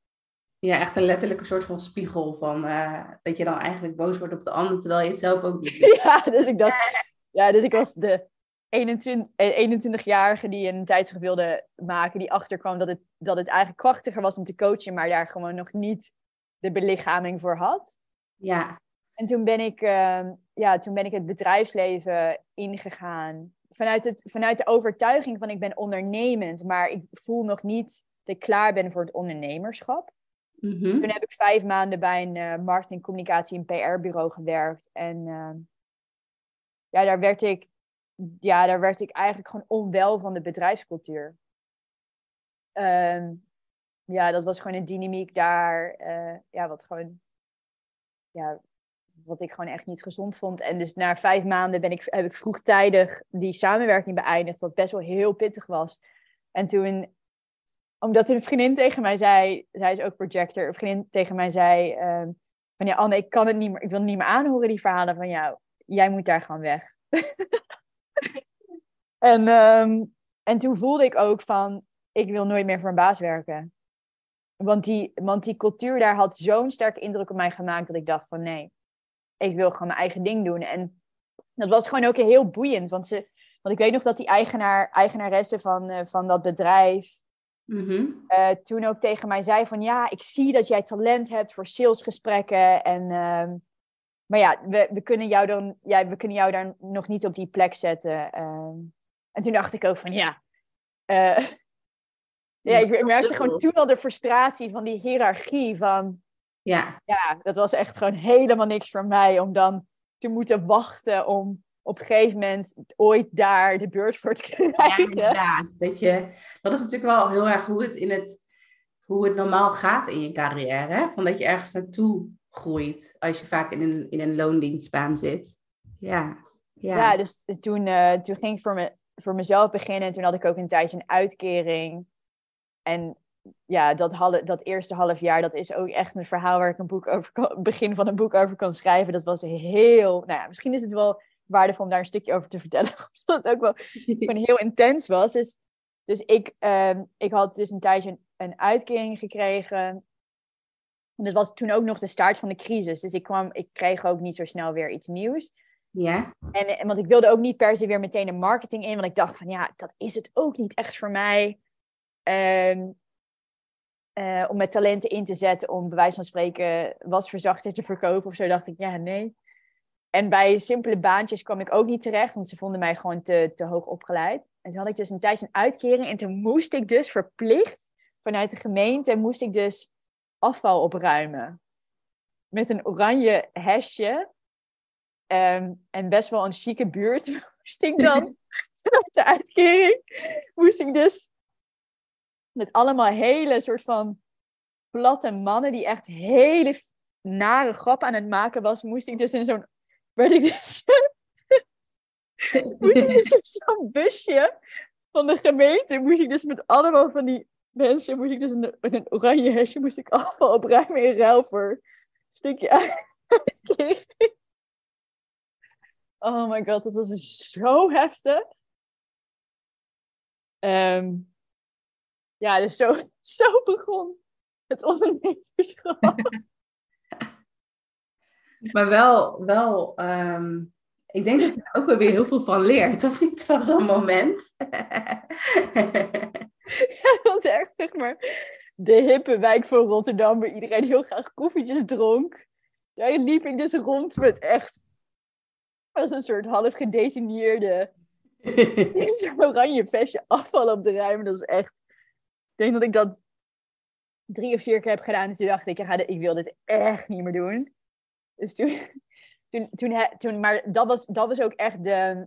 [SPEAKER 1] Ja, echt een letterlijke soort van spiegel van uh, dat je dan eigenlijk boos wordt op de ander, terwijl je het zelf ook niet
[SPEAKER 2] Ja, dus ik dacht, ja, dus ik was de 21-jarige eh, die een tijdschrift wilde maken, die achterkwam dat het, dat het eigenlijk krachtiger was om te coachen, maar daar gewoon nog niet de belichaming voor had.
[SPEAKER 1] Ja.
[SPEAKER 2] En toen ben ik, uh, ja, toen ben ik het bedrijfsleven ingegaan. Vanuit, het, vanuit de overtuiging van ik ben ondernemend, maar ik voel nog niet dat ik klaar ben voor het ondernemerschap.
[SPEAKER 1] Mm
[SPEAKER 2] Toen heb ik vijf maanden bij een uh, marketing, communicatie en PR-bureau gewerkt. En uh, ja, daar werd ik ja, daar werd ik eigenlijk gewoon onwel van de bedrijfscultuur. Ehm, ja, dat was gewoon een dynamiek daar, uh, ja, wat gewoon, ja, wat ik gewoon echt niet gezond vond. En dus na vijf maanden ben ik, heb ik vroegtijdig die samenwerking beëindigd, wat best wel heel pittig was. En toen, omdat een vriendin tegen mij zei, zij is ook projector, een vriendin tegen mij zei, uh, van ja, Anne, ik kan het niet meer, ik wil niet meer aanhoren, die verhalen van jou. Jij moet daar gewoon weg. en, ehm, en toen voelde ik ook van, ik wil nooit meer voor een baas werken. Want die, want die cultuur daar had zo'n sterke indruk op mij gemaakt dat ik dacht van nee, ik wil gewoon mijn eigen ding doen. En dat was gewoon ook heel boeiend. Want, ze, want ik weet nog dat die eigenaar, eigenaresse van, uh, van dat bedrijf
[SPEAKER 1] mm
[SPEAKER 2] uh, toen ook tegen mij zei van ja, ik zie dat jij talent hebt voor salesgesprekken. En uh, maar ja, we, we, kunnen jou dan, ja, we kunnen jou daar nog niet op die plek zetten. Uh, en toen dacht ik ook van ja. Uh, ja, ik merkte gewoon toen al de frustratie van die hiërarchie. Van,
[SPEAKER 1] ja.
[SPEAKER 2] ja, dat was echt gewoon helemaal niks voor mij om dan te moeten wachten om op een gegeven moment ooit daar de beurt voor te krijgen.
[SPEAKER 1] Ja, inderdaad. Dat, je, dat is natuurlijk wel heel erg hoe het, in het, hoe het normaal gaat in je carrière. Hè? Van dat je ergens naartoe groeit als je vaak in een, in een loondienstbaan zit. Ja, ja.
[SPEAKER 2] ja dus toen, uh, toen ging ik voor, me, voor mezelf beginnen en toen had ik ook een tijdje een uitkering. En ja, dat, dat eerste half jaar, dat is ook echt een verhaal waar ik een boek over kan, begin van een boek over kan schrijven. Dat was heel, nou ja, misschien is het wel waardevol om daar een stukje over te vertellen, omdat het ook wel gewoon heel intens was. Dus, dus ik, uh, ik had dus een tijdje een, een uitkering gekregen en dat was toen ook nog de start van de crisis. Dus ik, kwam, ik kreeg ook niet zo snel weer iets nieuws.
[SPEAKER 1] Ja.
[SPEAKER 2] En, want ik wilde ook niet per se weer meteen de marketing in. Want ik dacht van ja, dat is het ook niet echt voor mij. Um, uh, om met talenten in te zetten om bij wijze van spreken wasverzachter te verkopen of zo. dacht ik ja, nee. En bij simpele baantjes kwam ik ook niet terecht. Want ze vonden mij gewoon te, te hoog opgeleid. En toen had ik dus een tijdje een uitkering. En toen moest ik dus verplicht vanuit de gemeente... moest ik dus afval opruimen. Met een oranje hesje. Ehm, en best wel een chique buurt moest ik dan, vanuit de uitkering, moest ik dus met allemaal hele soort van platte mannen die echt hele nare grappen aan het maken was, moest ik dus in zo'n, werd ik dus, moest ik dus in zo'n busje van de gemeente, moest ik dus met allemaal van die mensen, moest ik dus in een oranje hesje, moest ik afval opruimen in ruil voor een stukje uitkering. Oh my god, dat was dus zo heftig. Ehm, ja, dus zo, zo begon het ondernemerschap.
[SPEAKER 1] maar wel, wel ehm, ik denk dat je er ook wel weer heel veel van leert, of niet? Van zo'n moment.
[SPEAKER 2] ja, dat is echt, zeg maar, de hippe wijk van Rotterdam, waar iedereen heel graag koffietjes dronk. Daar liep ik dus rond met echt als een soort half gedetineerde oranje vestje afval op de ruimen. Dat is echt... Ik denk dat ik dat drie of vier keer heb gedaan. Dus toen dacht ik, ik wil dit echt niet meer doen. Dus toen... toen, toen, maar dat was, dat was ook echt de.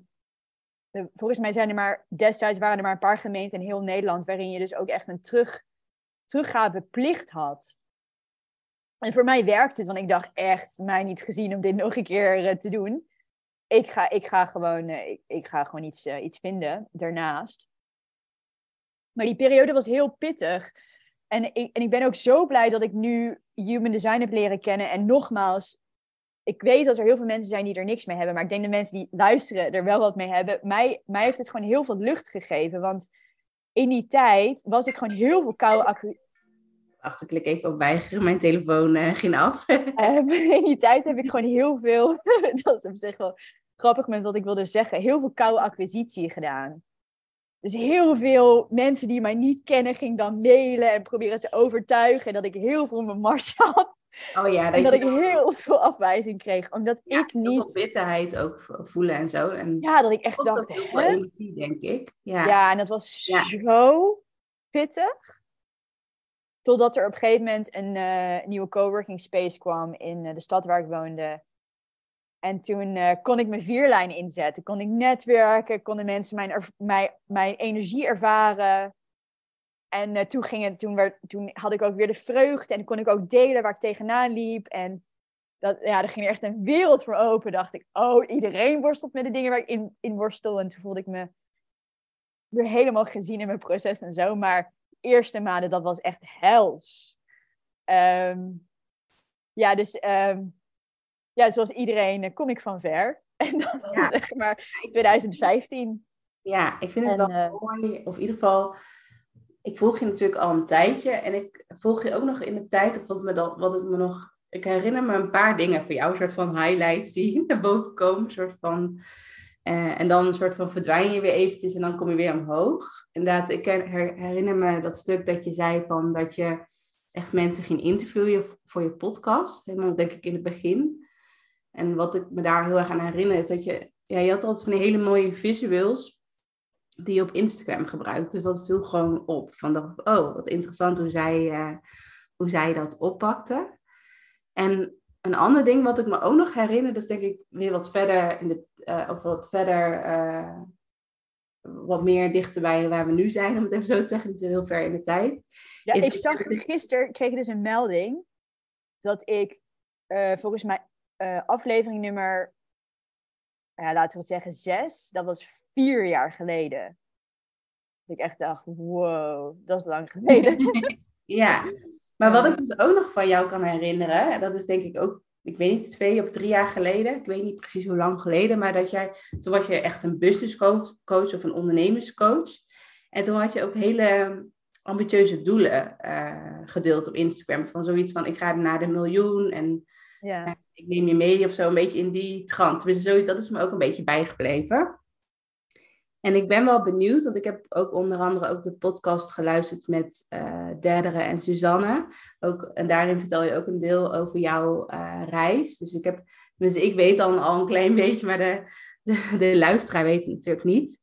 [SPEAKER 2] Volgens mij zijn er maar... Destijds waren er maar een paar gemeenten in heel Nederland... waarin je dus ook echt een terug, teruggabeplicht had. En voor mij werkte het, want ik dacht echt, mij niet gezien om dit nog een keer uh, te doen ik ga, ik ga gewoon, uh, ik, ga gewoon iets, uh, iets vinden daarnaast. Maar die periode was heel pittig. En ik, en ik ben ook zo blij dat ik nu human design heb leren kennen. En nogmaals, ik weet dat er heel veel mensen zijn die er niks mee hebben. Maar ik denk dat mensen die luisteren er wel wat mee hebben. Mij, mij heeft het gewoon heel veel lucht gegeven. Want in die tijd was ik gewoon heel veel koude accu.
[SPEAKER 1] Wacht, ik klik even op weigeren. Mijn telefoon uh, ging af.
[SPEAKER 2] in die tijd heb ik gewoon heel veel. dat is op zich wel grappig met wat ik wilde zeggen, heel veel koude acquisitie gedaan. Dus heel veel mensen die mij niet kennen, ging dan mailen en proberen te overtuigen dat ik heel veel mijn mars had.
[SPEAKER 1] Oh ja,
[SPEAKER 2] dat en dat ik heel veel afwijzing kreeg, omdat ik niet...
[SPEAKER 1] Heel bitterheid ook voelen en zo. En
[SPEAKER 2] ja, dat ik echt dacht...
[SPEAKER 1] Dat heel veel energie, denk ik. Ja,
[SPEAKER 2] ja en dat was zo pittig. Totdat er op een gegeven moment een uh, nieuwe coworking space kwam in uh, de stad waar ik woonde. En toen uh, kon ik mijn vierlijn inzetten. Kon ik netwerken, konden mensen mijn, mijn, mijn energie ervaren. En uh, toen, ging het, toen, werd, toen had ik ook weer de vreugde en kon ik ook delen waar ik tegenaan liep. En dat, ja, er ging echt een wereld voor open. Dacht ik, oh, iedereen worstelt met de dingen waar ik in, in worstel. En toen voelde ik me weer helemaal gezien in mijn proces en zo. Maar de eerste maanden, dat was echt hels. Um, ja, dus um, ja, zoals iedereen eh, kom ik van ver. En dan ja. zeg maar 2015.
[SPEAKER 1] Ja, ik vind het wel uh, mooi. Of in ieder geval, ik volg je natuurlijk al een tijdje. En ik volg je ook nog in de tijd, of wat, me dan, wat ik me nog... Ik herinner me een paar dingen van jou, een soort van highlights die naar boven komen. Een soort van... Uh, en dan een soort van verdwijn je weer eventjes en dan kom je weer omhoog. Inderdaad, ik herinner me dat stuk dat je zei van dat je echt mensen ging interviewen voor je podcast. Helemaal denk ik in het begin. En wat ik me daar heel erg aan herinner is dat je, ja, je had altijd van die hele mooie visuals die je op Instagram gebruikt. Dus dat viel gewoon op. Van dacht oh, wat interessant hoe zij, uh, hoe zij dat oppakte. En een ander ding wat ik me ook nog herinner, dus denk ik weer wat verder in de, uh, of wat verder, uh, wat meer dichter bij waar we nu zijn, om het even zo te zeggen, niet zo heel ver in de tijd.
[SPEAKER 2] Ja, ik zag gisteren, kreeg dus een melding dat ik volgens mij uh, aflevering nummer, ja, laten we het zeggen, zes. Dat was vier jaar geleden. Dat ik echt dacht, wow, dat is lang geleden.
[SPEAKER 1] ja, maar wat ik dus ook nog van jou kan herinneren, dat is denk ik ook, ik weet niet, twee of drie jaar geleden, ik weet niet precies hoe lang geleden, maar dat jij, toen was je echt een businesscoach coach of een ondernemerscoach. En toen had je ook hele ambitieuze doelen uh, gedeeld op Instagram. Van zoiets van, ik ga naar de miljoen en ja ik neem je mee of zo, een beetje in die trant. zo, dat is me ook een beetje bijgebleven. En ik ben wel benieuwd, want ik heb ook onder andere ook de podcast geluisterd met uh, Derdere en Suzanne. Ook, en daarin vertel je ook een deel over jouw uh, reis. Dus ik heb, dus ik weet dan al een klein beetje, maar de, de, luisteraar weet het natuurlijk niet.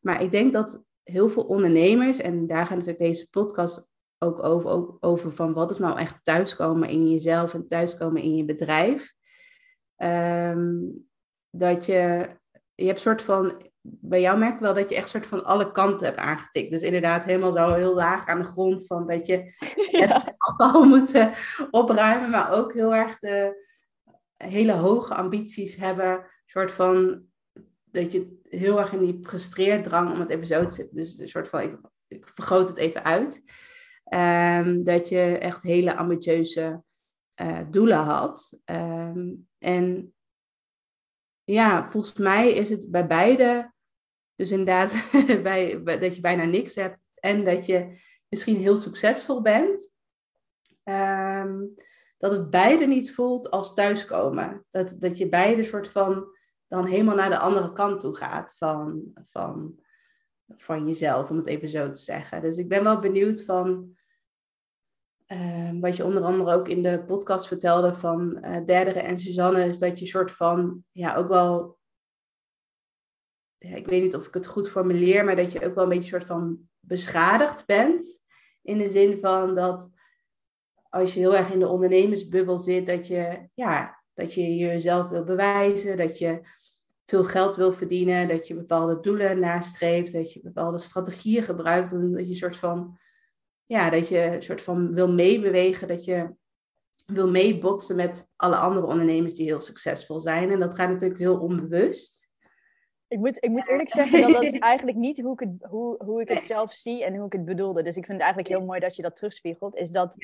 [SPEAKER 1] Maar ik denk dat heel veel ondernemers, en daar gaat natuurlijk deze podcast ook over, ook over van wat is nou echt thuiskomen in jezelf en thuiskomen in je bedrijf. Um, dat je, je hebt soort van, bij jou merk ik wel dat je echt soort van alle kanten hebt aangetikt. Dus inderdaad helemaal zo heel laag aan de grond van dat je het afval moet opruimen, maar ook heel erg de hele hoge ambities hebben. soort van dat je heel erg in die frustreerd drang om het even zo te zetten. Dus een soort van, ik, ik vergroot het even uit. Ehm, dat je echt hele ambitieuze uh, doelen had. Ehm, en ja, volgens mij is het bij beide, dus inderdaad, bij, dat je bijna niks hebt en dat je misschien heel succesvol bent, ehm, dat het beide niet voelt als thuiskomen. Dat, dat je beide soort van dan helemaal naar de andere kant toe gaat van, van, van jezelf, om het even zo te zeggen. Dus ik ben wel benieuwd van Ehm, wat je onder andere ook in de podcast vertelde van uh, Derdere en Suzanne, is dat je soort van, ja, ook wel, ik weet niet of ik het goed formuleer, maar dat je ook wel een beetje soort van beschadigd bent. In de zin van dat als je heel erg in de ondernemersbubbel zit, dat je, ja, dat je jezelf wil bewijzen, dat je veel geld wil verdienen, dat je bepaalde doelen nastreeft, dat je bepaalde strategieën gebruikt, dat je een soort van ja, dat je een soort van wil meebewegen, dat je wil meebotsen met alle andere ondernemers die heel succesvol zijn. En dat gaat natuurlijk heel onbewust.
[SPEAKER 2] Ik moet, ik moet eerlijk zeggen dat dat is eigenlijk niet hoe ik, het, hoe, hoe ik het zelf zie en hoe ik het bedoelde. Dus ik vind het eigenlijk heel mooi dat je dat terugspiegelt. Is dat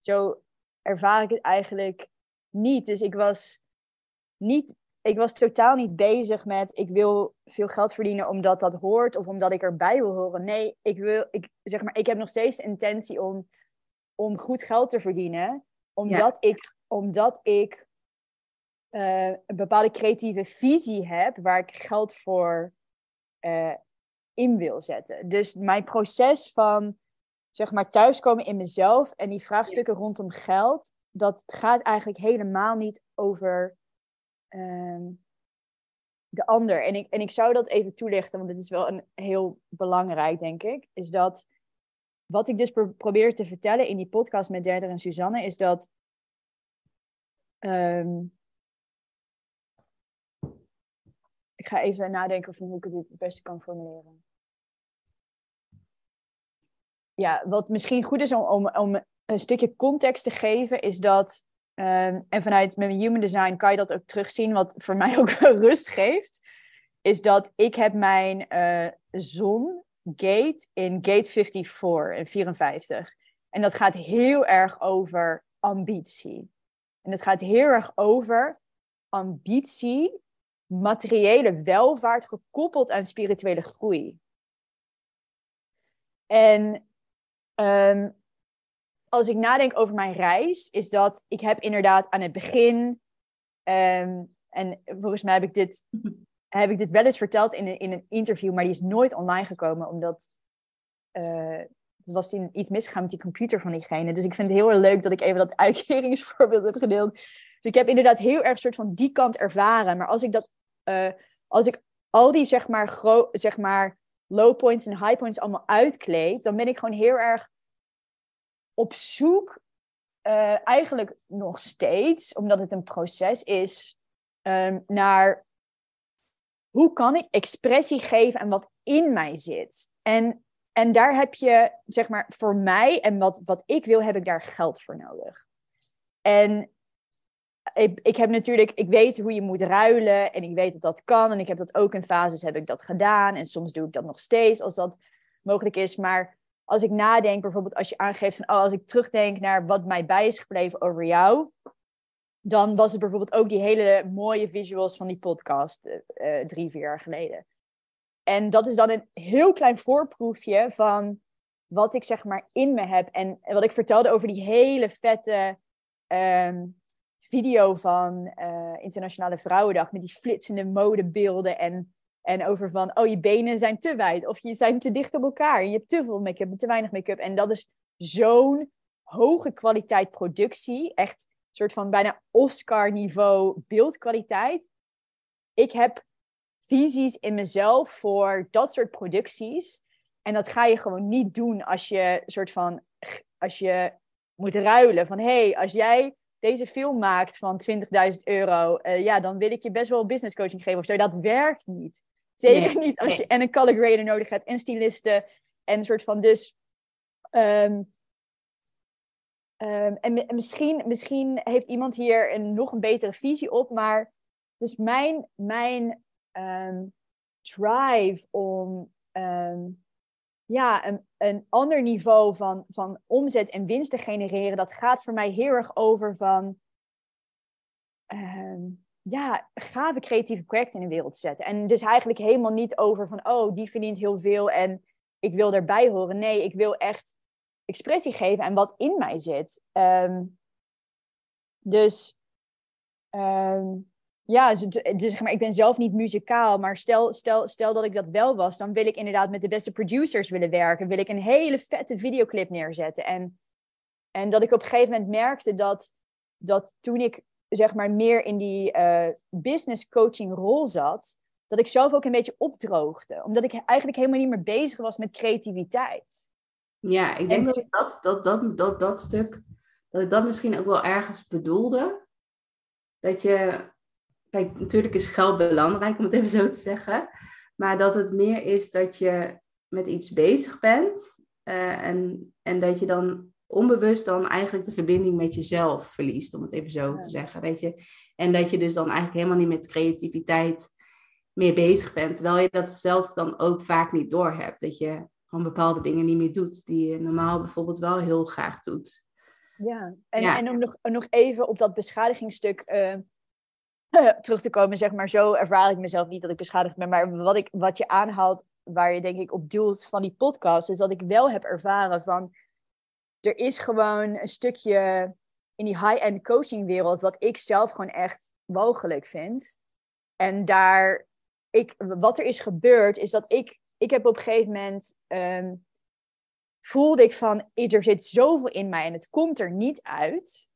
[SPEAKER 2] zo ervaar ik het eigenlijk niet. Dus ik was niet ik was totaal niet bezig met ik wil veel geld verdienen omdat dat hoort of omdat ik erbij wil horen. Nee, ik, wil, ik, zeg maar, ik heb nog steeds de intentie om, om goed geld te verdienen. Omdat ik, omdat ik uh, een bepaalde creatieve visie heb waar ik geld voor uh, in wil zetten. Dus mijn proces van zeg maar thuiskomen in mezelf en die vraagstukken rondom geld, dat gaat eigenlijk helemaal niet over Ehm, de ander. En ik, en ik zou dat even toelichten, want dit is wel een heel belangrijk, denk ik. Is dat wat ik dus probeer te vertellen in die podcast met Derder en Suzanne, is dat. Ehm, ik ga even nadenken van hoe ik dit het beste kan formuleren. Ja, wat misschien goed is om, om, om een stukje context te geven, is dat Ehm, en vanuit mijn human design kan je dat ook terugzien. Wat voor mij ook rust geeft, is dat ik heb mijn uh, zon gate in gate 54 en 54. En dat gaat heel erg over ambitie. En het gaat heel erg over ambitie, materiële welvaart gekoppeld aan spirituele groei. En um, als ik nadenk over mijn reis, is dat ik heb inderdaad aan het begin, um, en volgens mij heb ik dit, heb ik dit wel eens verteld in een, in een interview, maar die is nooit online gekomen, omdat uh, was die iets misgegaan met die computer van diegene. Dus ik vind het heel erg leuk dat ik even dat uitkeringsvoorbeeld heb gedeeld. Dus ik heb inderdaad heel erg soort van die kant ervaren. Maar als ik dat, uh, als ik al die zeg maar, zeg maar low points en high points allemaal uitkleed, dan ben ik gewoon heel erg op zoek, uh, eigenlijk nog steeds, omdat het een proces is, um, naar hoe kan ik expressie geven aan wat in mij zit. En, en daar heb je, zeg maar, voor mij en wat, wat ik wil, heb ik daar geld voor nodig. En ik, ik heb natuurlijk, ik weet hoe je moet ruilen en ik weet dat dat kan. En ik heb dat ook in fases heb ik dat gedaan. En soms doe ik dat nog steeds als dat mogelijk is. Maar als ik nadenk, bijvoorbeeld als je aangeeft van, oh, als ik terugdenk naar wat mij bij is gebleven over jou, dan was het bijvoorbeeld ook die hele mooie visuals van die podcast uh, drie, vier jaar geleden. En dat is dan een heel klein voorproefje van wat ik zeg maar in me heb. En wat ik vertelde over die hele vette um, video van uh, Internationale Vrouwendag met die flitsende modebeelden en en over van, oh, je benen zijn te wijd. Of je zijn te dicht op elkaar. Je hebt te veel make-up en te weinig make-up. En dat is zo'n hoge kwaliteit productie. Echt een soort van bijna Oscar-niveau beeldkwaliteit. Ik heb visies in mezelf voor dat soort producties. En dat ga je gewoon niet doen als je soort van als je moet ruilen. Van hé, hey, als jij deze film maakt van 20.000 euro, uh, ja, dan wil ik je best wel business coaching geven of zo. Dat werkt niet. Zeker niet als je en een color grader nodig hebt en stylisten en een soort van dus. Um, um, en, misschien, misschien heeft iemand hier een nog een betere visie op, maar dus mijn, mijn um, drive om ja, een, een ander niveau van, van omzet en winst te genereren, dat gaat voor mij heel erg over van um, ja, gave creatieve projecten in de wereld zetten. En dus eigenlijk helemaal niet over van, oh, die verdient heel veel en ik wil erbij horen. Nee, ik wil echt expressie geven aan wat in mij zit. Um, dus um, ja, dus, dus maar, ik ben zelf niet muzikaal, maar stel, stel, stel dat ik dat wel was, dan wil ik inderdaad met de beste producers willen werken. Wil ik een hele vette videoclip neerzetten. En, en dat ik op een gegeven moment merkte dat, dat toen ik zeg maar meer in die uh, business coaching rol zat, dat ik zelf ook een beetje opdroogde. Omdat ik eigenlijk helemaal niet meer bezig was met creativiteit.
[SPEAKER 1] Ja, ik denk dat, ik dat, dat, dat, dat, dat stuk, dat ik dat misschien ook wel ergens bedoelde. Dat je kijk, natuurlijk is geld belangrijk, om het even zo te zeggen. Maar dat het meer is dat je met iets bezig bent. Uh, en, en dat je dan onbewust dan eigenlijk de verbinding met jezelf verliest, om het even zo te zeggen. Dat je, en dat je dus dan eigenlijk helemaal niet met creativiteit meer bezig bent. Terwijl je dat zelf dan ook vaak niet doorhebt. Dat je gewoon bepaalde dingen niet meer doet, die je normaal bijvoorbeeld wel heel graag doet.
[SPEAKER 2] Ja, en, en om nog, nog even op dat beschadigingsstuk uh, terug te komen, zeg maar, zo ervaar ik mezelf niet dat ik beschadigd ben. Maar wat, ik, wat je aanhaalt, waar je denk ik op doelt van die podcast, is dat ik wel heb ervaren van, er is gewoon een stukje in die high-end coaching wereld, wat ik zelf gewoon echt mogelijk vind. En daar, ik, wat er is gebeurd, is dat ik, ik heb op een gegeven moment, um, voelde ik van, er zit zoveel in mij en het komt er niet uit.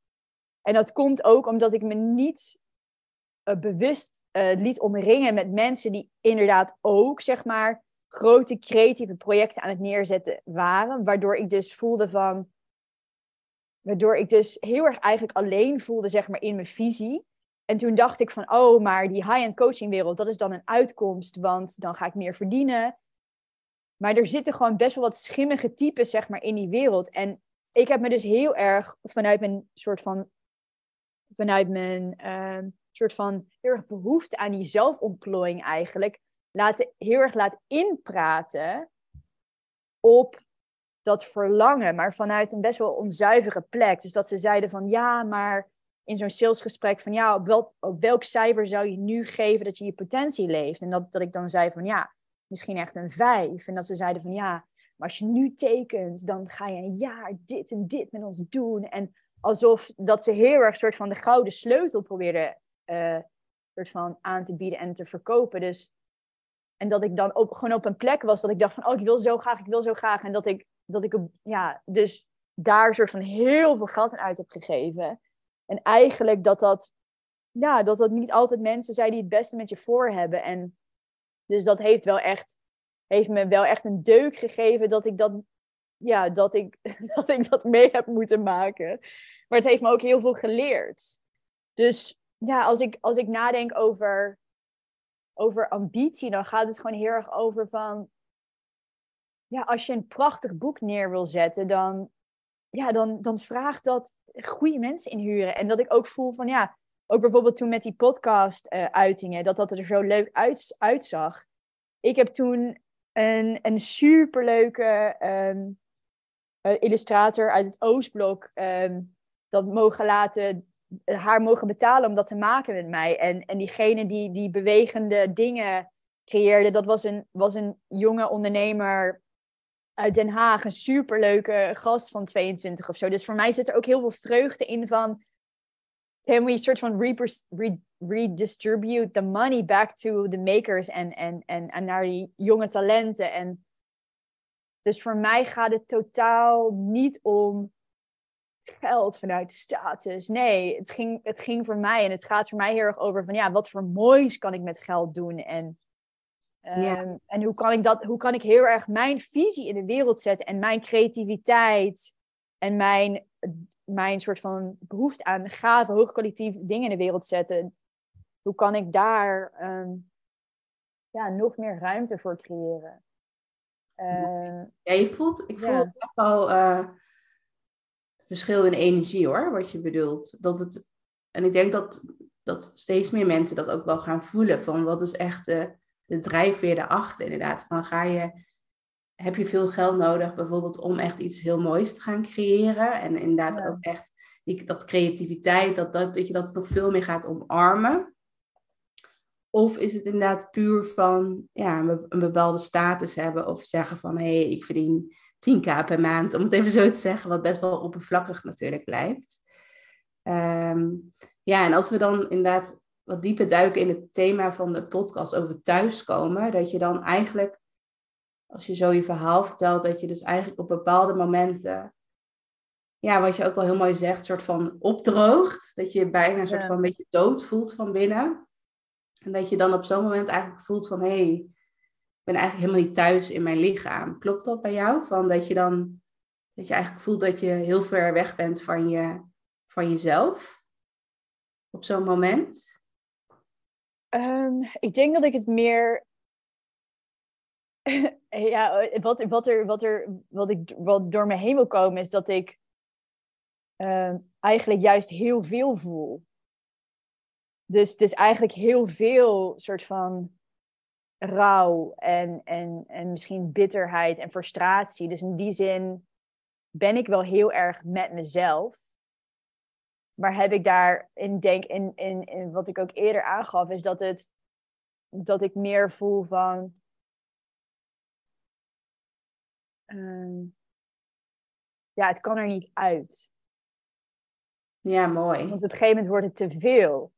[SPEAKER 2] En dat komt ook omdat ik me niet uh, bewust uh, liet omringen met mensen die inderdaad ook, zeg maar, grote creatieve projecten aan het neerzetten waren. Waardoor ik dus voelde van. Waardoor ik dus heel erg eigenlijk alleen voelde, zeg maar, in mijn visie. En toen dacht ik van, oh, maar die high-end coachingwereld, dat is dan een uitkomst, want dan ga ik meer verdienen. Maar er zitten gewoon best wel wat schimmige types, zeg maar, in die wereld. En ik heb me dus heel erg vanuit mijn soort van, vanuit mijn uh, soort van heel erg behoefte aan die zelfontplooiing eigenlijk laten, heel erg laat inpraten op dat verlangen, maar vanuit een best wel onzuivere plek. Dus dat ze zeiden van ja, maar in zo'n salesgesprek van ja, op welk, op welk cijfer zou je nu geven dat je je potentie leeft? En dat, dat ik dan zei van ja, misschien echt een vijf. En dat ze zeiden van ja, maar als je nu tekent, dan ga je een jaar dit en dit met ons doen. En alsof dat ze heel erg soort van de gouden sleutel probeerden uh, soort van aan te bieden en te verkopen. Dus, en dat ik dan ook gewoon op een plek was dat ik dacht van, oh, ik wil zo graag, ik wil zo graag. En dat ik, dat ik ja, dus daar soort van heel veel geld aan uit heb gegeven. En eigenlijk dat dat, ja, dat dat niet altijd mensen zijn die het beste met je voor hebben. En dus dat heeft wel echt, heeft me wel echt een deuk gegeven dat ik dat, ja, dat ik, dat ik dat mee heb moeten maken. Maar het heeft me ook heel veel geleerd. Dus ja, als ik, als ik nadenk over, over ambitie, dan gaat het gewoon heel erg over van. Ja, als je een prachtig boek neer wil zetten, dan, ja, dan, dan vraagt dat goede mensen inhuren. En dat ik ook voel van ja, ook bijvoorbeeld toen met die podcast-uitingen, dat dat er zo leuk uit, uitzag. Ik heb toen een, een superleuke um, illustrator uit het Oostblok um, dat mogen laten haar mogen betalen om dat te maken met mij. En, en diegene die die bewegende dingen creëerde, dat was een, was een jonge ondernemer uit Den Haag. Een superleuke gast van 22 of zo. Dus voor mij zit er ook heel veel vreugde in van... Can we soort van re redistribute the money back to the makers en, en, en, en naar die jonge talenten. En dus voor mij gaat het totaal niet om geld, vanuit status. Nee, het ging, het ging voor mij en het gaat voor mij heel erg over van ja, wat voor moois kan ik met geld doen en, um, en hoe kan ik dat, hoe kan ik heel erg mijn visie in de wereld zetten en mijn creativiteit en mijn mijn soort van behoefte aan gave, hoogkwalitatieve dingen in de wereld zetten, hoe kan ik daar ehm, ja, nog meer ruimte voor creëren?
[SPEAKER 1] Uh, ja, je voelt, ik voel ja. echt wel uh, verschil in energie hoor, wat je bedoelt. Dat het, en ik denk dat, dat steeds meer mensen dat ook wel gaan voelen. Van wat is echt de drijfveer erachter inderdaad. Van ga je, heb je veel geld nodig bijvoorbeeld om echt iets heel moois te gaan creëren. En inderdaad ook echt die, dat creativiteit, dat, dat, dat je dat nog veel meer gaat omarmen. Of is het inderdaad puur van ja, een bepaalde status hebben of zeggen van hé, hey, ik verdien 10k per maand, om het even zo te zeggen, wat best wel oppervlakkig natuurlijk blijft. Ehm, ja, en als we dan inderdaad wat dieper duiken in het thema van de podcast over thuiskomen, dat je dan eigenlijk, als je zo je verhaal vertelt, dat je dus eigenlijk op bepaalde momenten, ja, wat je ook wel heel mooi zegt, soort van opdroogt, dat je bijna een soort van een beetje dood voelt van binnen. En dat je dan op zo'n moment eigenlijk voelt van, hé, hey, ik ben eigenlijk helemaal niet thuis in mijn lichaam. Klopt dat bij jou? Van dat je dan, dat je eigenlijk voelt dat je heel ver weg bent van, je, van jezelf? Op zo'n moment?
[SPEAKER 2] Um, ik denk dat ik het meer ja, wat, wat, er, wat, er, wat, ik, wat door me heen wil komen is dat ik uh, eigenlijk juist heel veel voel. Dus het is eigenlijk heel veel soort van rouw en, en, en misschien bitterheid en frustratie. Dus in die zin ben ik wel heel erg met mezelf. Maar heb ik daar in denk in, in, in wat ik ook eerder aangaf, is dat het dat ik meer voel van. Uh, ja, het kan er niet uit.
[SPEAKER 1] Ja, mooi.
[SPEAKER 2] Want op een gegeven moment wordt het te veel.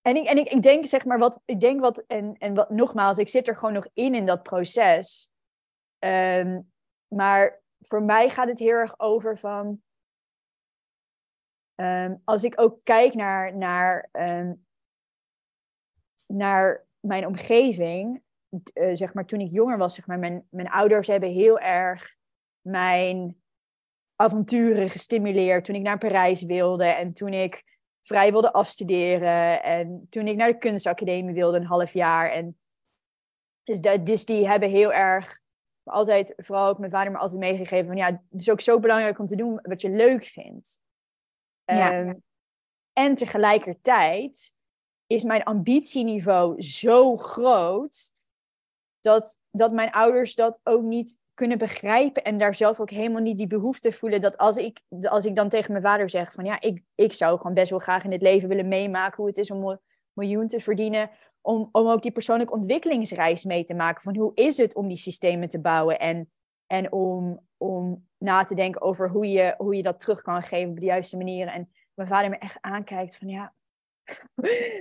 [SPEAKER 2] En ik, en ik, ik denk, zeg maar, wat, ik denk wat, en, en wat, nogmaals, ik zit er gewoon nog in in dat proces. Um, maar voor mij gaat het heel erg over van, um, als ik ook kijk naar, naar, um, naar mijn omgeving, uh, zeg maar, toen ik jonger was, zeg maar, mijn, mijn ouders hebben heel erg mijn avonturen gestimuleerd toen ik naar Parijs wilde en toen ik vrij wilde afstuderen. En toen ik naar de kunstacademie wilde, een half jaar. En dus, dat, dus die hebben heel erg, altijd, vooral ook mijn vader me altijd meegegeven van ja, het is ook zo belangrijk om te doen wat je leuk vindt. Um, en tegelijkertijd is mijn ambitieniveau zo groot dat, dat mijn ouders dat ook niet kunnen begrijpen en daar zelf ook helemaal niet die behoefte voelen dat als ik, als ik dan tegen mijn vader zeg van ja, ik, ik zou gewoon best wel graag in het leven willen meemaken hoe het is om een miljoen te verdienen, om, om ook die persoonlijke ontwikkelingsreis mee te maken van hoe is het om die systemen te bouwen en, en om, om na te denken over hoe je, hoe je dat terug kan geven op de juiste manieren. En mijn vader me echt aankijkt van ja,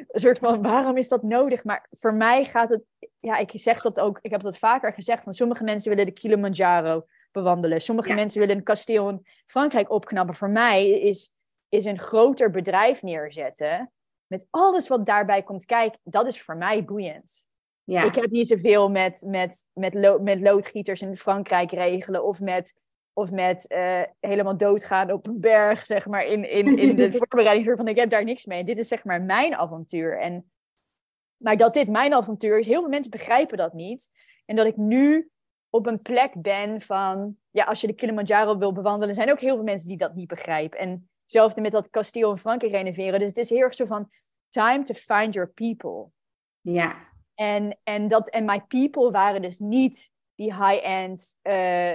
[SPEAKER 2] een soort van, waarom is dat nodig? Maar voor mij gaat het, ja, ik zeg dat ook, ik heb dat vaker gezegd, van sommige mensen willen de Kilimanjaro bewandelen. Sommige mensen willen een kasteel in Frankrijk opknappen. Voor mij is, is een groter bedrijf neerzetten, met alles wat daarbij komt kijken, dat is voor mij boeiend. Ja. Ik heb niet zoveel met, met, met, met loodgieters in Frankrijk regelen of met of met uh, helemaal doodgaan op een berg, zeg maar, in, in, in de voorbereiding van ik heb daar niks mee. Dit is zeg maar mijn avontuur. En, maar dat dit mijn avontuur is, heel veel mensen begrijpen dat niet. En dat ik nu op een plek ben van, ja, als je de Kilimanjaro wil bewandelen, zijn ook heel veel mensen die dat niet begrijpen. En hetzelfde met dat kasteel in Frankrijk renoveren. Dus het is heel erg zo van, time to find your people.
[SPEAKER 1] Ja.
[SPEAKER 2] En, en, dat, en my people waren dus niet die high-end uh,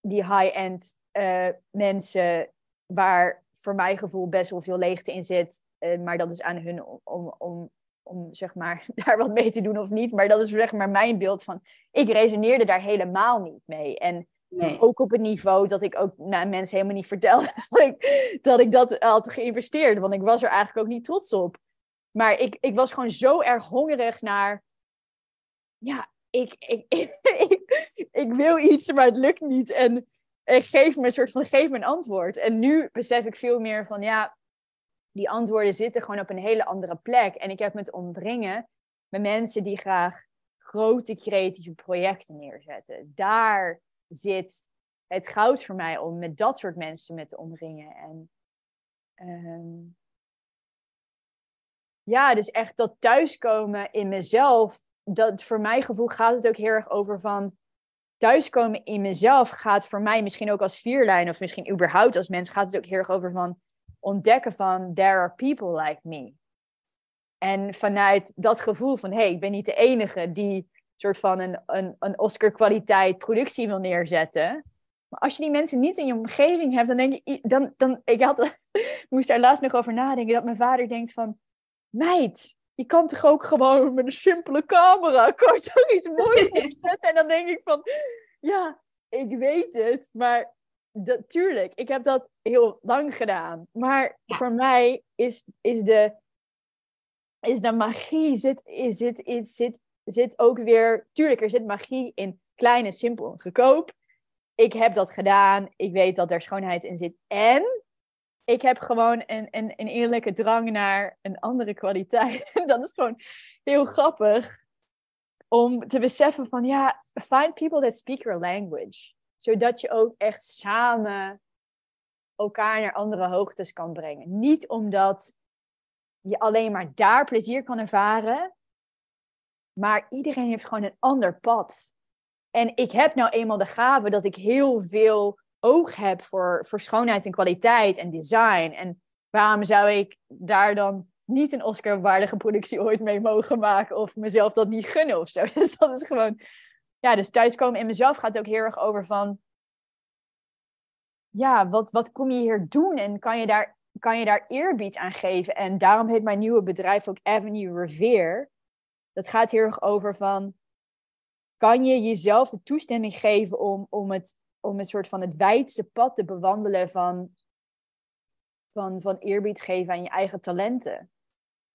[SPEAKER 2] die high-end uh, mensen waar voor mijn gevoel best wel veel leegte in zit. Uh, maar dat is aan hun om, om, om, om, zeg maar daar wat mee te doen of niet. Maar dat is zeg maar mijn beeld van. Ik resoneerde daar helemaal niet mee. En nee. ook op het niveau dat ik ook naar mensen helemaal niet vertelde dat ik dat had geïnvesteerd. Want ik was er eigenlijk ook niet trots op. Maar ik, ik was gewoon zo erg hongerig naar. Ja, ik, ik, ik, ik, wil iets, maar het lukt niet. En, geef me een soort van, geef me een antwoord. En nu besef ik veel meer van, ja, die antwoorden zitten gewoon op een hele andere plek. En ik heb me te omringen met mensen die graag grote creatieve projecten neerzetten. Daar zit het goud voor mij om met dat soort mensen me te omringen. En ehm, ja, dus echt dat thuiskomen in mezelf, dat voor mijn gevoel gaat het ook heel erg over van thuiskomen in mezelf gaat voor mij misschien ook als vierlijn of misschien überhaupt als mens gaat het ook heel erg over van ontdekken van there are people like me. En vanuit dat gevoel van hé, hey, ik ben niet de enige die soort van een, een, een Oscar-kwaliteit productie wil neerzetten. Maar als je die mensen niet in je omgeving hebt, dan denk je, dan, dan ik had, moest daar laatst nog over nadenken, dat mijn vader denkt van, meid, je kan toch ook gewoon met een simpele camera, kan zoiets moois neerzetten. En dan denk ik van, ja, ik weet het, maar dat, tuurlijk, ik heb dat heel lang gedaan. Maar voor mij is, is, de, is de magie, zit, is, zit, is, zit, zit ook weer, tuurlijk, er zit magie in klein en simpel en goedkoop. Ik heb dat gedaan, ik weet dat er schoonheid in zit. En ik heb gewoon een, een, een eerlijke drang naar een andere kwaliteit. En dat is gewoon heel grappig om te beseffen van ja, find people that speak your language. Zodat je ook echt samen elkaar naar andere hoogtes kan brengen. Niet omdat je alleen maar daar plezier kan ervaren, maar iedereen heeft gewoon een ander pad. En ik heb nou eenmaal de gave dat ik heel veel oog heb voor, voor schoonheid en kwaliteit en design. En waarom zou ik daar dan niet een Oscar-waardige productie ooit mee mogen maken of mezelf dat niet gunnen of zo? Dus dat is gewoon, ja, dus thuiskomen in mezelf gaat ook heel erg over van, ja, wat, wat kom je hier doen en kan je daar, kan je daar eerbied aan geven? En daarom heet mijn nieuwe bedrijf ook Avenue Revere. Dat gaat heel erg over van, kan je jezelf de toestemming geven om, om het om een soort van het wijdste pad te bewandelen van, van, van eerbied geven aan je eigen talenten.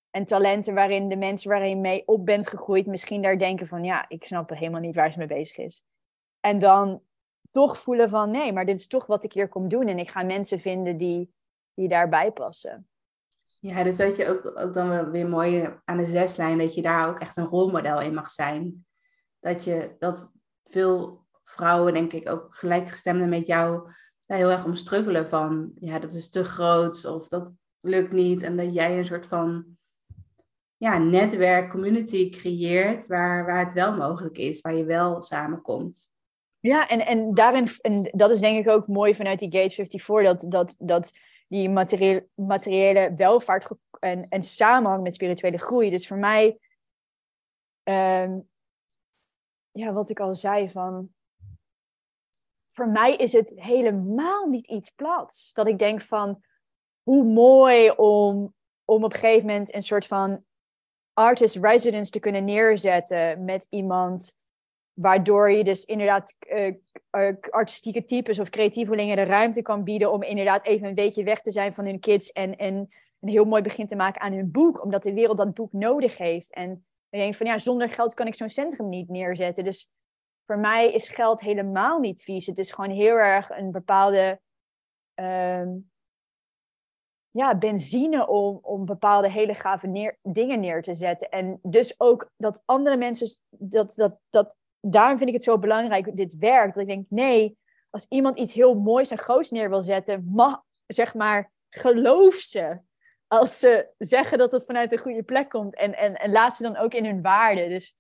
[SPEAKER 2] En talenten waarin de mensen waarin je mee op bent gegroeid misschien daar denken van ja, ik snap helemaal niet waar ze mee bezig is. En dan toch voelen van nee, maar dit is toch wat ik hier kom doen en ik ga mensen vinden die, die daarbij passen.
[SPEAKER 1] Ja, dus dat je ook, ook dan weer mooi aan de zeslijn, dat je daar ook echt een rolmodel in mag zijn. Dat je dat veel vrouwen, denk ik, ook gelijkgestemden met jou, daar heel erg om struggelen van, ja, dat is te groot of dat lukt niet. En dat jij een soort van ja, netwerk, community creëert waar, waar het wel mogelijk is, waar je wel samenkomt.
[SPEAKER 2] Ja, en, en daarin, en dat is denk ik ook mooi vanuit die Gate 54, dat, dat, dat die materiële, materiële welvaart en, en samenhang met spirituele groei. Dus voor mij, ehm, ja, wat ik al zei, van voor mij is het helemaal niet iets plats. Dat ik denk van, hoe mooi om, om op een gegeven moment een soort van artist residence te kunnen neerzetten met iemand. Waardoor je dus inderdaad uh, artistieke types of creatievelingen de ruimte kan bieden om inderdaad even een weekje weg te zijn van hun kids en, en een heel mooi begin te maken aan hun boek, omdat de wereld dat boek nodig heeft. En ik denk van ja, zonder geld kan ik zo'n centrum niet neerzetten. Dus voor mij is geld helemaal niet vies. Het is gewoon heel erg een bepaalde ehm, ja, benzine om, om bepaalde hele gave dingen neer te zetten. En dus ook dat andere mensen, dat, dat, dat, daarom vind ik het zo belangrijk, dit werk. Dat ik denk, nee, als iemand iets heel moois en groots neer wil zetten, mag, zeg maar, geloof ze. Als ze zeggen dat het vanuit een goede plek komt. En, en, en laat ze dan ook in hun waarde. Dus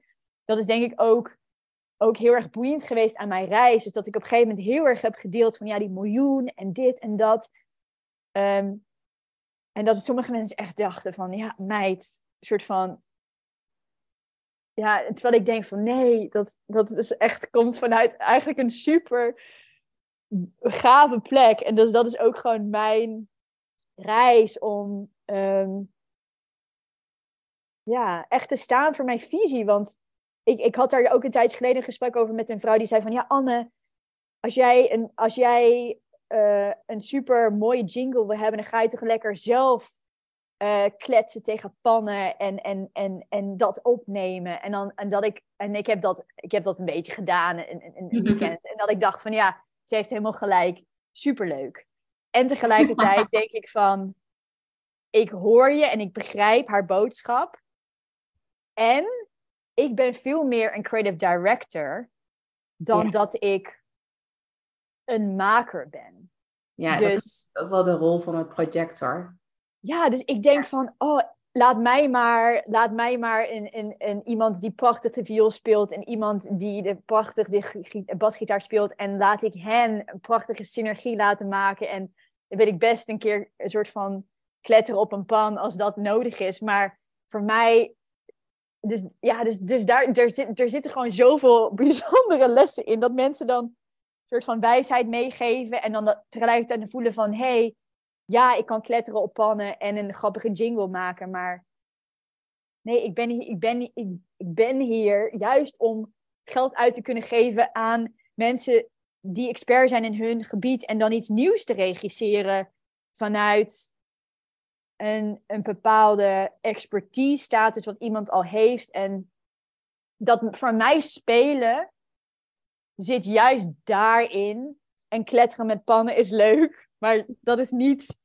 [SPEAKER 2] dat is denk ik ook ook heel erg boeiend geweest aan mijn reis. is dat ik op een gegeven moment heel erg heb gedeeld van ja, die miljoen en dit en dat. Ehm, en dat sommige mensen echt dachten van ja, meid, soort van. Ja, terwijl ik denk van nee, dat, dat is echt, komt vanuit eigenlijk een super gave plek. En dus dat is ook gewoon mijn reis om ehm, ja, echt te staan voor mijn visie. Want ik, ik had daar ook een tijdje geleden een gesprek over met een vrouw die zei van ja, Anne, als jij een, als jij, uh, een super mooie jingle wil hebben, dan ga je toch lekker zelf uh, kletsen tegen pannen en, en, en, en dat opnemen. En, dan, en, dat ik, en ik, heb dat, ik heb dat een beetje gedaan in, in, een weekend. En dat ik dacht van ja, ze heeft helemaal gelijk, superleuk. En tegelijkertijd denk ik van, ik hoor je en ik begrijp haar boodschap. En ik ben veel meer een creative director dan dat ik een maker ben.
[SPEAKER 1] Ja, dus, dat is ook wel de rol van een projector.
[SPEAKER 2] Ja, dus ik denk van, oh, laat mij maar, laat mij maar een, een, een, iemand die prachtig de viool speelt en iemand die de prachtig de basgitaar speelt en laat ik hen een prachtige synergie laten maken en dan wil ik best een keer een soort van kletteren op een pan als dat nodig is. Maar voor mij, dus ja, dus, dus daar er, zit, er zitten gewoon zoveel bijzondere lessen in dat mensen dan een soort van wijsheid meegeven en dan tegelijkertijd voelen van hé, hey, ja, ik kan kletteren op pannen en een grappige jingle maken, maar nee, ik ben, ik, ben, ik ben hier juist om geld uit te kunnen geven aan mensen die expert zijn in hun gebied en dan iets nieuws te regisseren vanuit een, een bepaalde expertise status wat iemand al heeft. En dat voor mij spelen zit juist daarin. En kletteren met pannen is leuk, maar dat is niet.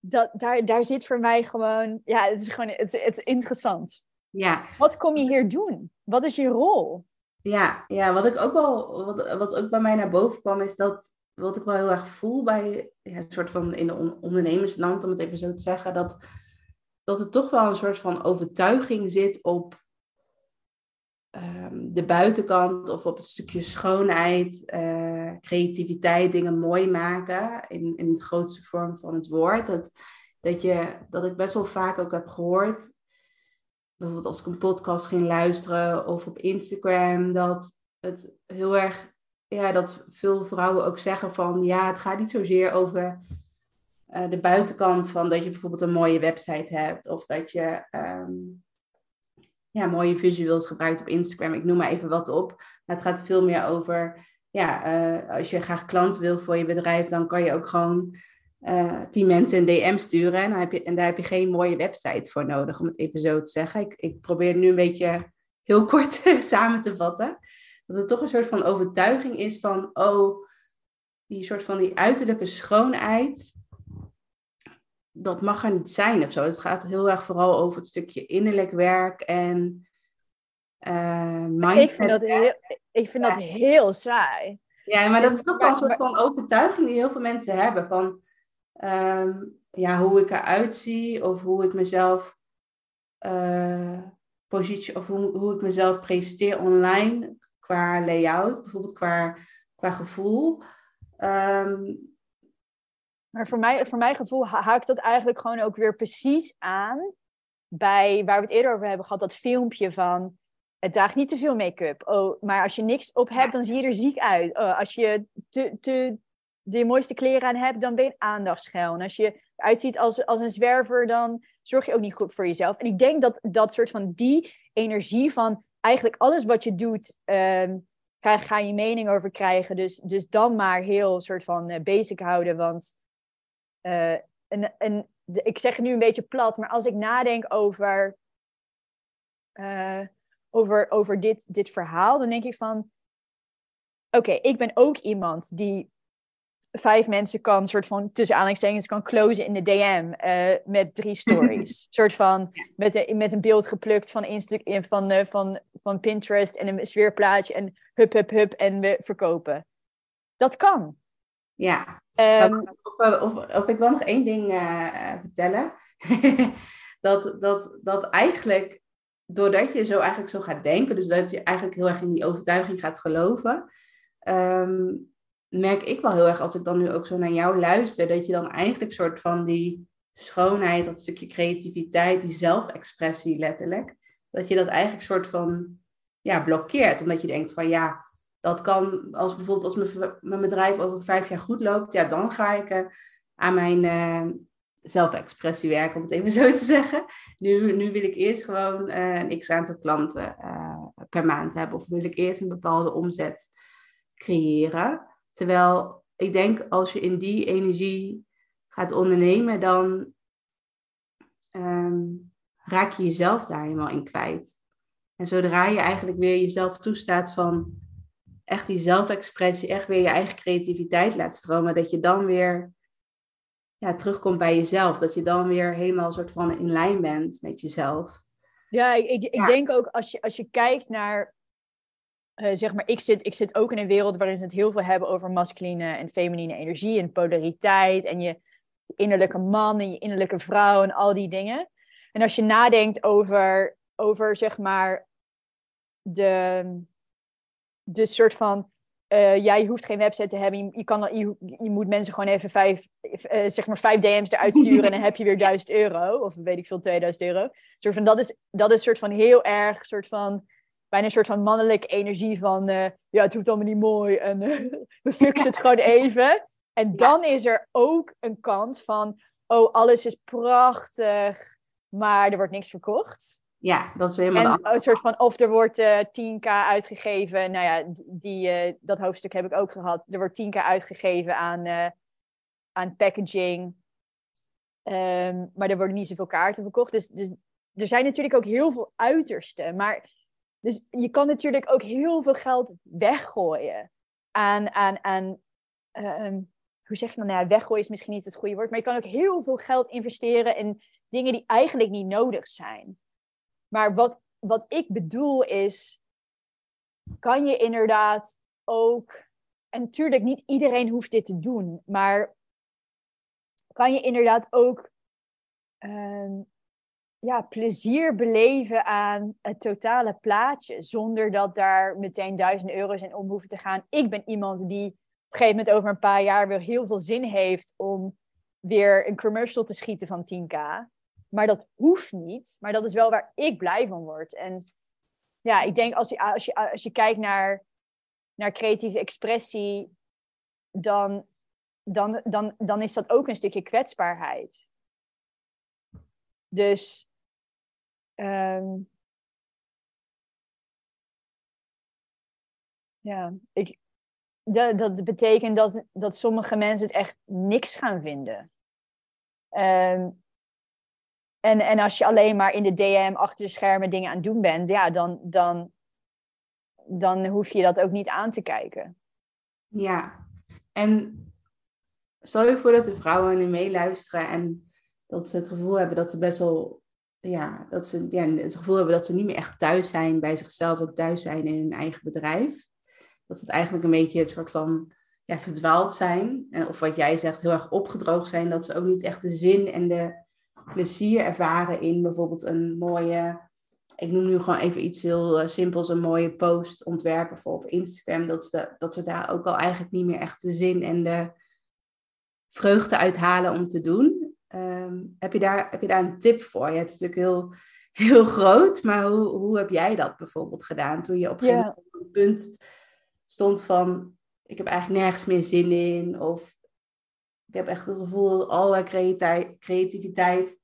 [SPEAKER 2] Dat, daar, daar zit voor mij gewoon. Ja, het is gewoon het, het is interessant.
[SPEAKER 1] Ja.
[SPEAKER 2] Wat kom je hier doen? Wat is je rol?
[SPEAKER 1] Ja, ja wat ik ook wel, wat, wat ook bij mij naar boven kwam, is dat wat ik wel heel erg voel bij ja, een soort van in de ondernemersland, om het even zo te zeggen, dat, dat er toch wel een soort van overtuiging zit op um, de buitenkant of op het stukje schoonheid, uh, creativiteit, dingen mooi maken in, in de grootste vorm van het woord. Dat, dat, je, dat ik best wel vaak ook heb gehoord bijvoorbeeld als ik een podcast ging luisteren of op Instagram, dat het heel erg, ja, dat veel vrouwen ook zeggen van, ja, het gaat niet zozeer over uh, de buitenkant van dat je bijvoorbeeld een mooie website hebt of dat je um, ja, mooie visuals gebruikt op Instagram. Ik noem maar even wat op. Maar het gaat veel meer over, ja, uh, als je graag klant wil voor je bedrijf, dan kan je ook gewoon uh, tien mensen een DM sturen. En, dan heb je, en daar heb je geen mooie website voor nodig, om het even zo te zeggen. Ik, ik probeer nu een beetje heel kort samen te vatten. Dat het toch een soort van overtuiging is van, oh, die soort van die uiterlijke schoonheid, dat mag er niet zijn of zo. Het gaat heel erg vooral over het stukje innerlijk werk en uh, mindset.
[SPEAKER 2] Ik vind dat heel, ik vind dat heel saai.
[SPEAKER 1] Ja, maar dat is toch wel een soort van overtuiging die heel veel mensen hebben. Van, Ehm, ja, hoe ik eruit zie of hoe ik mezelf uh, positie of hoe, hoe ik mezelf presenteer online qua layout, bijvoorbeeld qua, qua gevoel. Um,
[SPEAKER 2] maar voor, mij, voor mijn gevoel haakt dat eigenlijk gewoon ook weer precies aan bij waar we het eerder over hebben gehad, dat filmpje van het draagt niet te veel make-up. Oh, maar als je niks op hebt, dan zie je er ziek uit. Oh, als je te, te, de mooiste kleren aan hebt, dan ben je aandachtsgeil. En als je eruit ziet als, als een zwerver, dan zorg je ook niet goed voor jezelf. En ik denk dat dat soort van die energie van eigenlijk alles wat je doet, um, ga, ga je mening over krijgen. Dus, dus dan maar heel soort van uh, basic houden. Want uh, en, en, ik zeg het nu een beetje plat, maar als ik nadenk over, uh, over, over dit, dit verhaal, dan denk ik van. Oké, ik ben ook iemand die vijf mensen kan, soort van tussen aanhalingstekens, kan closen in de DM uh, eh, met drie stories. soort van met, een, met een beeld geplukt van, Insta van, uh, van, van Pinterest en een sfeerplaatje en hup, hup, hup en we verkopen. Dat kan.
[SPEAKER 1] Ja. Um, of, of, of, of, ik wil nog één ding uh, vertellen. dat, dat, dat eigenlijk, doordat je zo eigenlijk zo gaat denken, dus dat je eigenlijk heel erg in die overtuiging gaat geloven, um, merk ik wel heel erg als ik dan nu ook zo naar jou luister, dat je dan eigenlijk soort van die schoonheid, dat stukje creativiteit, die zelfexpressie letterlijk, dat je dat eigenlijk soort van ja, blokkeert. Omdat je denkt van ja, dat kan, als bijvoorbeeld als mijn, mijn bedrijf over vijf jaar goed loopt, ja, dan ga ik uh, aan mijn uh, zelfexpressie werken, om het even zo te zeggen. Nu, nu wil ik eerst gewoon uh, een x aantal klanten per maand hebben, of wil ik eerst een bepaalde omzet creëren. Terwijl ik denk als je in die energie gaat ondernemen, dan um, raak je jezelf daar helemaal in kwijt. En zodra je eigenlijk weer jezelf toestaat van echt die zelfexpressie, echt weer je eigen creativiteit laat stromen, dat je dan weer ja, terugkomt bij jezelf. Dat je dan weer helemaal soort van in lijn bent met jezelf.
[SPEAKER 2] Ja, ik, ik, ik denk ook als je, als je kijkt naar eh, zeg maar, ik zit, ik zit ook in een wereld waarin ze het heel veel hebben over masculine en feminine energie en polariteit en je innerlijke man en je innerlijke vrouw en al die dingen. En als je nadenkt over, over zeg maar, de, de soort van uh, jij hoeft geen website te hebben. Je, kan, je, je moet mensen gewoon even vijf, uh, zeg maar vijf DM's eruit sturen en dan heb je weer 1000 euro. Of weet ik veel, 2000 euro. Soort van, dat, is, dat is soort van heel erg, soort van, bijna een soort van mannelijke energie van, uh, ja, het hoeft allemaal niet mooi en we fixen het gewoon even. En dan is er ook een kant van, oh, alles is prachtig, maar er wordt niks verkocht.
[SPEAKER 1] Ja, dat is weer helemaal
[SPEAKER 2] en, een soort van Of er wordt uh, eh, 10k uitgegeven. Nou ja, die, uh, dat hoofdstuk heb ik ook gehad. Er wordt 10k uitgegeven aan, uh, aan packaging. Um, maar er worden niet zoveel kaarten verkocht. Dus, dus er zijn natuurlijk ook heel veel uitersten. Maar dus je kan natuurlijk ook heel veel geld weggooien aan um, hoe zeg je dan? Nou ja, weggooien is misschien niet het goede woord. Maar je kan ook heel veel geld investeren in dingen die eigenlijk niet nodig zijn. Maar wat, wat ik bedoel is, kan je inderdaad ook, en natuurlijk niet iedereen hoeft dit te doen, maar kan je inderdaad ook uh, ja, plezier beleven aan het totale plaatje, zonder dat daar meteen duizend euro's in om hoeven te gaan. Ik ben iemand die op een gegeven moment over een paar jaar weer heel veel zin heeft om weer een commercial te schieten van 10k. Maar dat hoeft niet. Maar dat is wel waar ik blij van word. En ja, ik denk als je, als je, als je kijkt naar, naar creatieve expressie, dan, dan, dan, dan is dat ook een stukje kwetsbaarheid. Dus um, ja, ik, dat, dat betekent dat, dat sommige mensen het echt niks gaan vinden. Um, en, en als je alleen maar in de DM achter de schermen dingen aan het doen bent, ja, dan, dan, dan hoef je dat ook niet aan te kijken.
[SPEAKER 1] Ja, en stel voor dat de vrouwen nu meeluisteren en dat ze het gevoel hebben dat ze best wel, ja, dat ze ja, het gevoel hebben dat ze niet meer echt thuis zijn bij zichzelf en thuis zijn in hun eigen bedrijf. Dat het eigenlijk een beetje een soort van ja, verdwaald zijn. Of wat jij zegt, heel erg opgedroogd zijn. Dat ze ook niet echt de zin en de plezier ervaren in bijvoorbeeld een mooie, ik noem nu gewoon even iets heel uh, simpels, een mooie post ontwerpen voor op Instagram. Dat ze, dat ze daar ook al eigenlijk niet meer echt de zin en de vreugde uithalen om te doen. Ehm, heb, je daar, heb je daar een tip voor? Ja, het is natuurlijk heel, heel groot, maar hoe, hoe heb jij dat bijvoorbeeld gedaan toen je op een yeah. punt stond van ik heb eigenlijk nergens meer zin in of ik heb echt het gevoel dat alle creativiteit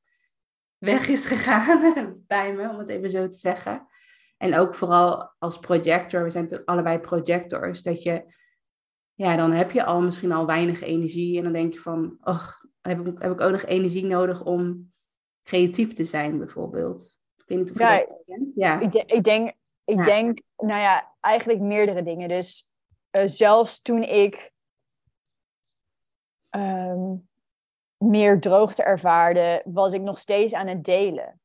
[SPEAKER 1] weg is gegaan bij me, om het even zo te zeggen. En ook vooral als projector, we zijn natuurlijk allebei projectors, dat je, ja, dan heb je al misschien al weinig energie en dan denk je van, oh, heb ik, heb ik ook nog energie nodig om creatief te zijn bijvoorbeeld? Ik weet niet of je ja, dat
[SPEAKER 2] kent. Ja, ik, ik denk, ik denk, nou ja, eigenlijk meerdere dingen. Dus uh, zelfs toen ik um, meer droogte ervaarde, was ik nog steeds aan het delen.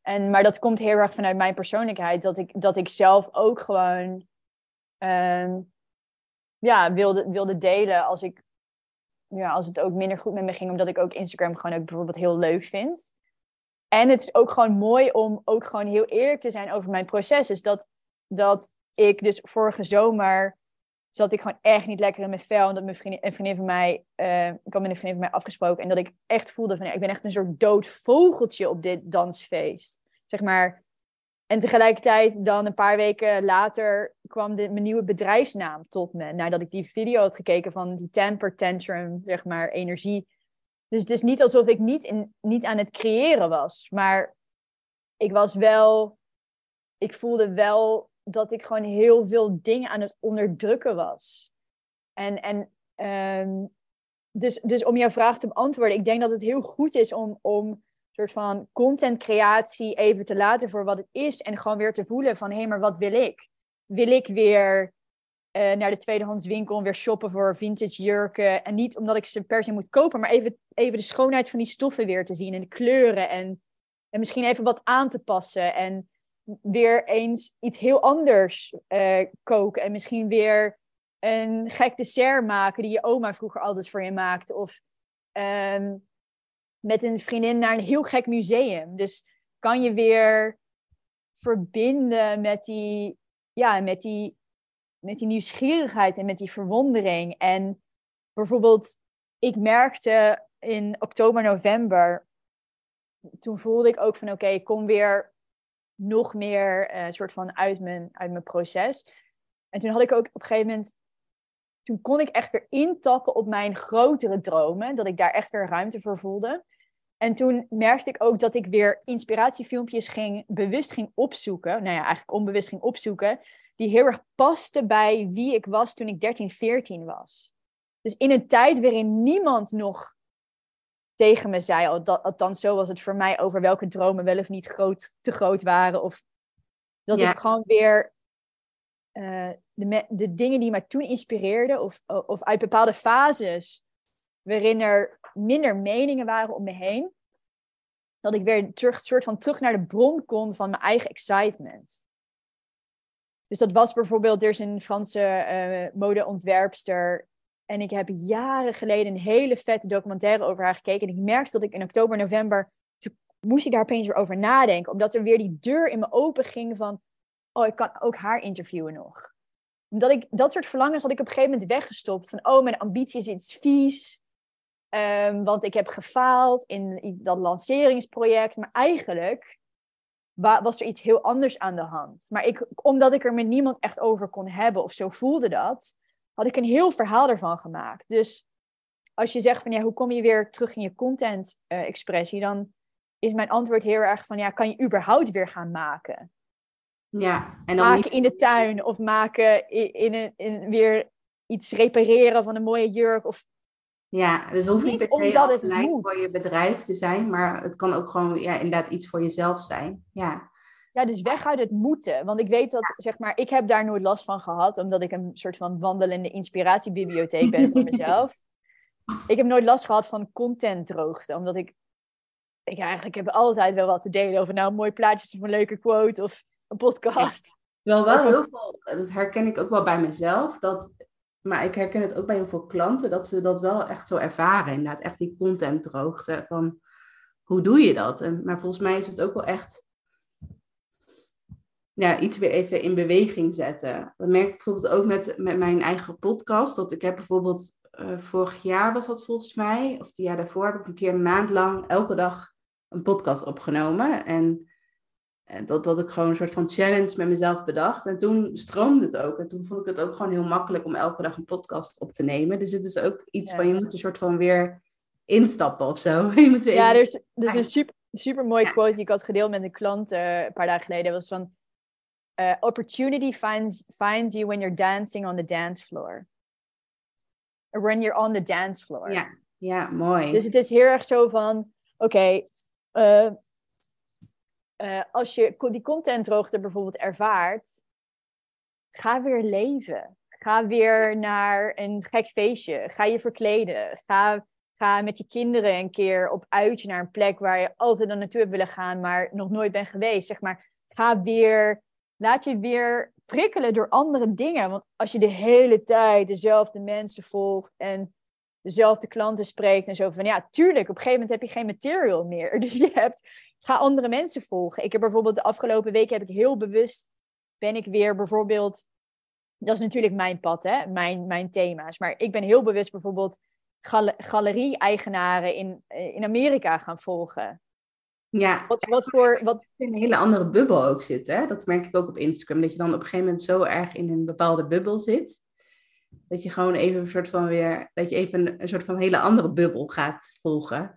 [SPEAKER 2] En, maar dat komt heel erg vanuit mijn persoonlijkheid, dat ik, dat ik zelf ook gewoon um, ja, wilde, wilde delen als, ik, ja, als het ook minder goed met me ging, omdat ik ook Instagram gewoon ook bijvoorbeeld heel leuk vind. En het is ook gewoon mooi om ook gewoon heel eerlijk te zijn over mijn proces. Dus dat, dat ik dus vorige zomer zat ik gewoon echt niet lekker in mijn vel. En dat mijn vriendin, een vriendin van mij, uh, ik had met een vriendin van mij afgesproken. En dat ik echt voelde van, ja, ik ben echt een soort dood vogeltje op dit dansfeest. Zeg maar. En tegelijkertijd dan een paar weken later kwam de, mijn nieuwe bedrijfsnaam tot me. Nadat ik die video had gekeken van die temper tantrum, zeg maar, energie. Dus het is niet alsof ik niet, in, niet aan het creëren was. Maar ik was wel, ik voelde wel dat ik gewoon heel veel dingen aan het onderdrukken was. En, en um, dus, dus om jouw vraag te beantwoorden, ik denk dat het heel goed is om, om soort van contentcreatie even te laten voor wat het is. En gewoon weer te voelen van, hé, hey, maar wat wil ik? Wil ik weer uh, naar de tweedehandswinkel weer shoppen voor vintage jurken? En niet omdat ik ze per se moet kopen, maar even, even de schoonheid van die stoffen weer te zien en de kleuren. En, en misschien even wat aan te passen. En weer eens iets heel anders eh, koken. En misschien weer een gek dessert maken die je oma vroeger altijd voor je maakte. Of ehm, met een vriendin naar een heel gek museum. Dus kan je weer verbinden met die, ja, met die, met die nieuwsgierigheid en met die verwondering. En bijvoorbeeld, ik merkte in oktober, november, toen voelde ik ook van oké, ik kom weer nog meer uh, soort van uit mijn, uit mijn proces. En toen had ik ook op een gegeven moment, toen kon ik echt weer intappen op mijn grotere dromen, dat ik daar echt weer ruimte voor voelde. En toen merkte ik ook dat ik weer inspiratiefilmpjes ging, bewust ging opzoeken. Nou ja, eigenlijk onbewust ging opzoeken. Die heel erg pasten bij wie ik was toen ik 13, 14 was. Dus in een tijd waarin niemand nog tegen me zei, althans zo was het voor mij, over welke dromen wel of niet groot, te groot waren. Of dat ik gewoon weer uh, de, de dingen die mij toen inspireerden, of, of uit bepaalde fases waarin er minder meningen waren om me heen, dat ik weer terug, soort van terug naar de bron kon van mijn eigen excitement. Dus dat was bijvoorbeeld, er is een Franse uh, modeontwerpster. En ik heb jaren geleden een hele vette documentaire over haar gekeken. En ik merkte dat ik in oktober, november, toen moest ik daar opeens weer over nadenken. Omdat er weer die deur in me open ging van, oh, ik kan ook haar interviewen nog. Omdat ik, dat soort verlangens had ik op een gegeven moment weggestopt. Van, oh, mijn ambitie is iets vies. Um, want ik heb gefaald in dat lanceringsproject. Maar eigenlijk was er iets heel anders aan de hand. Maar ik, omdat ik er met niemand echt over kon hebben, of zo voelde dat, had ik een heel verhaal ervan gemaakt. Dus als je zegt van ja, hoe kom je weer terug in je content-expressie, uh, dan is mijn antwoord heel erg van ja, kan je überhaupt weer gaan maken?
[SPEAKER 1] Ja, en dan
[SPEAKER 2] maken
[SPEAKER 1] niet...
[SPEAKER 2] in de tuin of maken in, in, een, in weer iets repareren van een mooie jurk of
[SPEAKER 1] ja, dus het hoeft niet, niet per se altijd voor je bedrijf te zijn, maar het kan ook gewoon ja, inderdaad iets voor jezelf zijn. Ja.
[SPEAKER 2] Ja, dus weg uit het moeten. Want ik weet dat, zeg maar, ik heb daar nooit last van gehad, omdat ik een soort van wandelende inspiratiebibliotheek ben voor mezelf. Ik heb nooit last gehad van contentdroogte, omdat ik, ik eigenlijk heb altijd wel wat te delen over nou mooi plaatjes of een leuke quote of een podcast.
[SPEAKER 1] Wel, wel heel veel, dat herken ik ook wel bij mezelf, dat maar ik herken het ook bij heel veel klanten, dat ze dat wel echt zo ervaren. Inderdaad, echt die contentdroogte. Van, hoe doe je dat? Maar volgens mij is het ook wel echt ja, iets weer even in beweging zetten. Dat merk ik bijvoorbeeld ook met, met mijn eigen podcast. Dat ik heb bijvoorbeeld, uh, vorig jaar was dat volgens mij, of het jaar daarvoor, heb ik een keer een maand lang elke dag een podcast opgenomen. En en dat, dat ik gewoon een soort van challenge met mezelf bedacht. En toen stroomde het ook. En toen vond ik het ook gewoon heel makkelijk om elke dag een podcast op te nemen. Dus het is ook iets van je moet een soort van weer instappen of zo. Je moet weer
[SPEAKER 2] ja, er is, er is een super, super mooie quote die ik had gedeeld met een klant uh, een paar dagen geleden. was van, uh, opportunity finds, finds you when you're dancing on the dance floor. Or when you're on the dance floor.
[SPEAKER 1] Ja, ja mooi.
[SPEAKER 2] Dus het is heel erg zo van, oké, okay, uh, uh, als je die contentdroogte bijvoorbeeld ervaart, ga weer leven. Ga weer naar een gek feestje. Ga je verkleden. Ga, ga met je kinderen een keer op uitje naar een plek waar je altijd dan naartoe hebt willen gaan, maar nog nooit bent geweest. Zeg maar, ga weer, laat je weer prikkelen door andere dingen. Want als je de hele tijd dezelfde mensen volgt en dezelfde klanten spreekt en zo van ja, tuurlijk, op een gegeven moment heb je geen material meer. Dus je hebt, ga andere mensen volgen. Ik heb bijvoorbeeld de afgelopen weken heb ik heel bewust, ben ik weer bijvoorbeeld, dat is natuurlijk mijn pad, hè, mijn, mijn thema's. Maar ik ben heel bewust bijvoorbeeld gal galerie-eigenaren in, in Amerika gaan volgen.
[SPEAKER 1] Ja,
[SPEAKER 2] wat, wat voor. Wat...
[SPEAKER 1] In een hele andere bubbel ook zit. Hè? Dat merk ik ook op Instagram. Dat je dan op een gegeven moment zo erg in een bepaalde bubbel zit. Dat je gewoon even een soort van weer, dat je even een, soort van hele andere bubbel gaat volgen.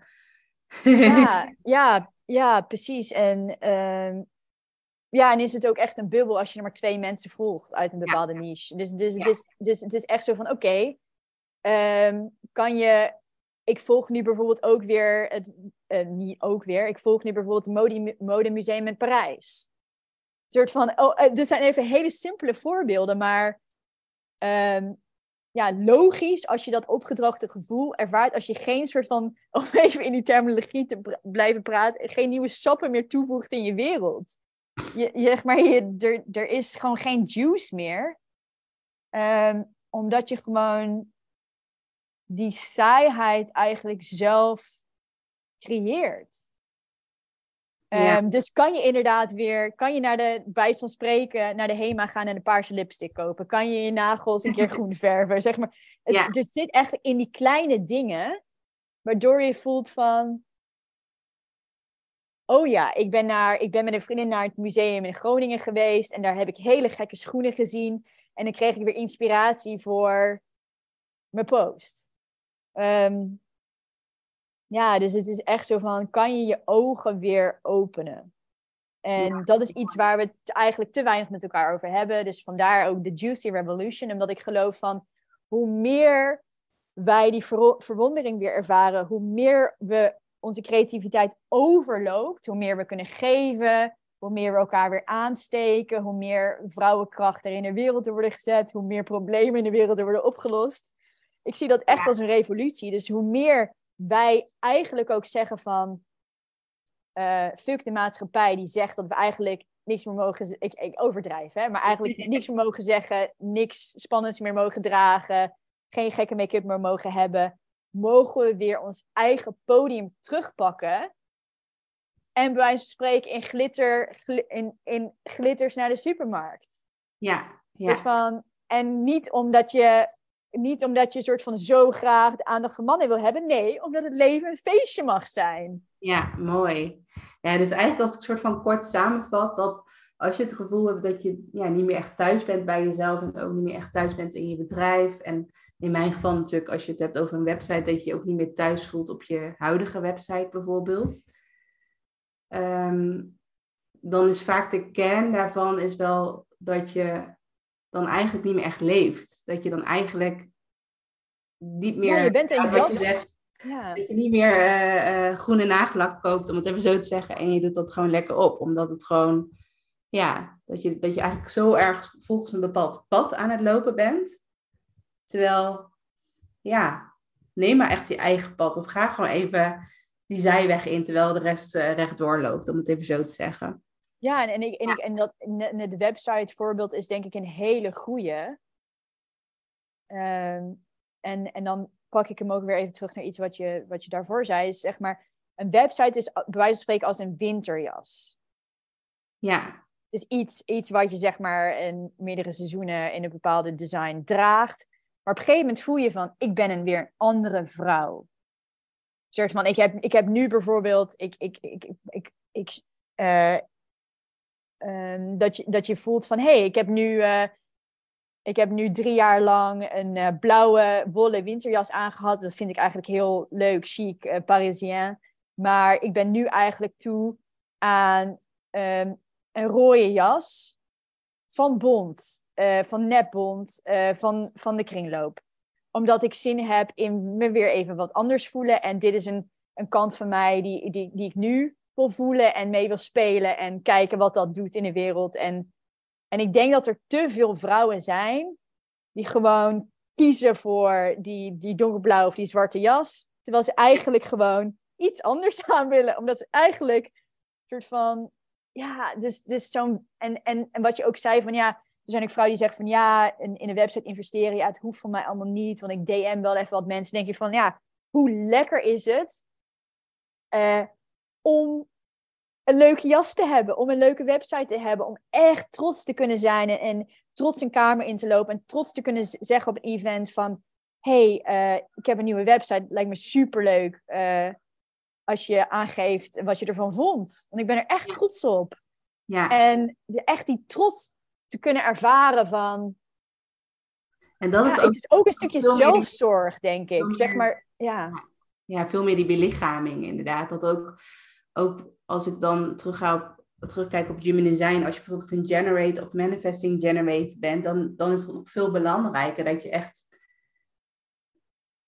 [SPEAKER 2] Ja, ja, ja precies. En uh, ja, en is het ook echt een bubbel als je er maar twee mensen volgt uit een bepaalde niche. Dus, dus, het is, dus het is echt zo van, oké, okay, ehm, kan je... Ik volg nu bijvoorbeeld ook weer, het, uh, niet ook weer, ik volg nu bijvoorbeeld het mode, modemuseum in Parijs. Een soort van, oh, uh, dit zijn even hele simpele voorbeelden, maar um, ja, logisch als je dat opgedroogde gevoel ervaart. Als je geen soort van, om even in die terminologie te blijven praten, geen nieuwe sappen meer toevoegt in je wereld. je, je, maar, je, er, er is gewoon geen juice meer. Ehm, omdat je gewoon die saaiheid eigenlijk zelf creëert. Ehm, dus kan je inderdaad weer, kan je naar de, bij van spreken, naar de HEMA gaan en een paarse lipstick kopen? Kan je je nagels een keer groen verven? Zeg maar. Het, ja. Dus zit echt in die kleine dingen, waardoor je voelt van, oh ja, ik ben, naar, ik ben met een vriendin naar het museum in Groningen geweest en daar heb ik hele gekke schoenen gezien. En dan kreeg ik weer inspiratie voor mijn post. Um, ja, dus het is echt zo van, kan je je ogen weer openen? En dat is iets waar we het eigenlijk te weinig met elkaar over hebben. Dus vandaar ook de Juicy Revolution. Omdat ik geloof van, hoe meer wij die verwondering weer ervaren, hoe meer we onze creativiteit overloopt, hoe meer we kunnen geven, hoe meer we elkaar weer aansteken, hoe meer vrouwenkracht er in de wereld worden gezet, hoe meer problemen in de wereld er worden opgelost. Ik zie dat echt als een revolutie. Dus hoe meer wij eigenlijk ook zeggen van uh, fuck de maatschappij die zegt dat we eigenlijk niks meer mogen, ik, ik overdrijf hè, maar eigenlijk niks meer mogen zeggen, niks spannends meer mogen dragen, geen gekke make-up meer mogen hebben, mogen we weer ons eigen podium terugpakken en bij wijze van spreken in, glitter, in, in glitters naar de supermarkt.
[SPEAKER 1] Ja, ja.
[SPEAKER 2] Van, en niet omdat je niet omdat je soort van zo graag de aandacht van mannen wil hebben. Nee, omdat het leven een feestje mag zijn.
[SPEAKER 1] Ja, mooi. Ja, dus eigenlijk als ik soort van kort samenvat, dat als je het gevoel hebt dat je ja, niet meer echt thuis bent bij jezelf en ook niet meer echt thuis bent in je bedrijf. En in mijn geval natuurlijk, als je het hebt over een website, dat je je ook niet meer thuis voelt op je huidige website bijvoorbeeld. Ehm, dan is vaak de kern daarvan is wel dat je dan eigenlijk niet meer echt leeft. Dat je dan eigenlijk niet meer...
[SPEAKER 2] Ja, je bent in wat
[SPEAKER 1] je zegt. Ja. Dat je niet meer uh, uh, groene nagellak koopt, om het even zo te zeggen. En je doet dat gewoon lekker op. Omdat het gewoon... Ja, dat je, dat je eigenlijk zo erg volgens een bepaald pad aan het lopen bent. Terwijl, ja, neem maar echt je eigen pad. Of ga gewoon even die zijweg in, terwijl de rest uh, rechtdoor loopt. Om het even zo te zeggen.
[SPEAKER 2] Ja, en, en, ik, en, ik, en dat de website voorbeeld is denk ik een hele goede. Um, en, en dan pak ik hem ook weer even terug naar iets wat je, wat je daarvoor zei. Is zeg maar, een website is bij wijze van spreken als een winterjas.
[SPEAKER 1] Ja.
[SPEAKER 2] Het is iets, iets wat je zeg maar in meerdere seizoenen in een bepaalde design draagt. Maar op een gegeven moment voel je van, ik ben een weer een andere vrouw. Soort van, ik heb, ik heb nu bijvoorbeeld, ik, ik, ik, ik, ik, ik uh, um, dat, je, dat je voelt van hé, hey, ik, heb nu, uh, ik heb nu drie jaar lang een uh, blauwe wollen winterjas aangehad. Dat vind ik eigenlijk heel leuk, chic, uh, parisien. Maar ik ben nu eigenlijk toe aan um, een rode jas van Bond, van Nepbond, van, van de kringloop. Omdat ik zin heb in me weer even wat anders voelen. En dit is een, een kant van mij die, die, die ik nu wil voelen en mee wil spelen en kijken wat dat doet in de wereld. En, en ik denk dat er te veel vrouwen zijn die gewoon kiezen voor die, die donkerblauwe of die zwarte jas, terwijl ze eigenlijk gewoon iets anders aan willen, omdat ze eigenlijk een soort van, ja, dus, dus zo'n, en, en, en wat je ook zei van ja, er zijn ook vrouwen die zeggen van ja, in, in een website investeren, ja, het hoeft van mij allemaal niet, want ik DM wel even wat mensen. denk je van ja, hoe lekker is het uh, om een leuke jas te hebben, om een leuke website te hebben, om echt trots te kunnen zijn en, trots een kamer in te lopen en trots te kunnen zeggen op een event van hey, uh, ik heb een nieuwe website, lijkt me superleuk uh, als je aangeeft wat je ervan vond. Want ik ben er echt trots op.
[SPEAKER 1] Ja.
[SPEAKER 2] En echt die trots te kunnen ervaren van...
[SPEAKER 1] En dat is, ook,
[SPEAKER 2] het is ook een stukje zelfzorg, denk ik. Zeg maar, ja.
[SPEAKER 1] Ja, veel meer die belichaming inderdaad. Dat ook ook als ik dan terug ga op, terugkijk op design, als je bijvoorbeeld een generate of manifesting generate bent, dan, dan is het nog veel belangrijker dat je echt,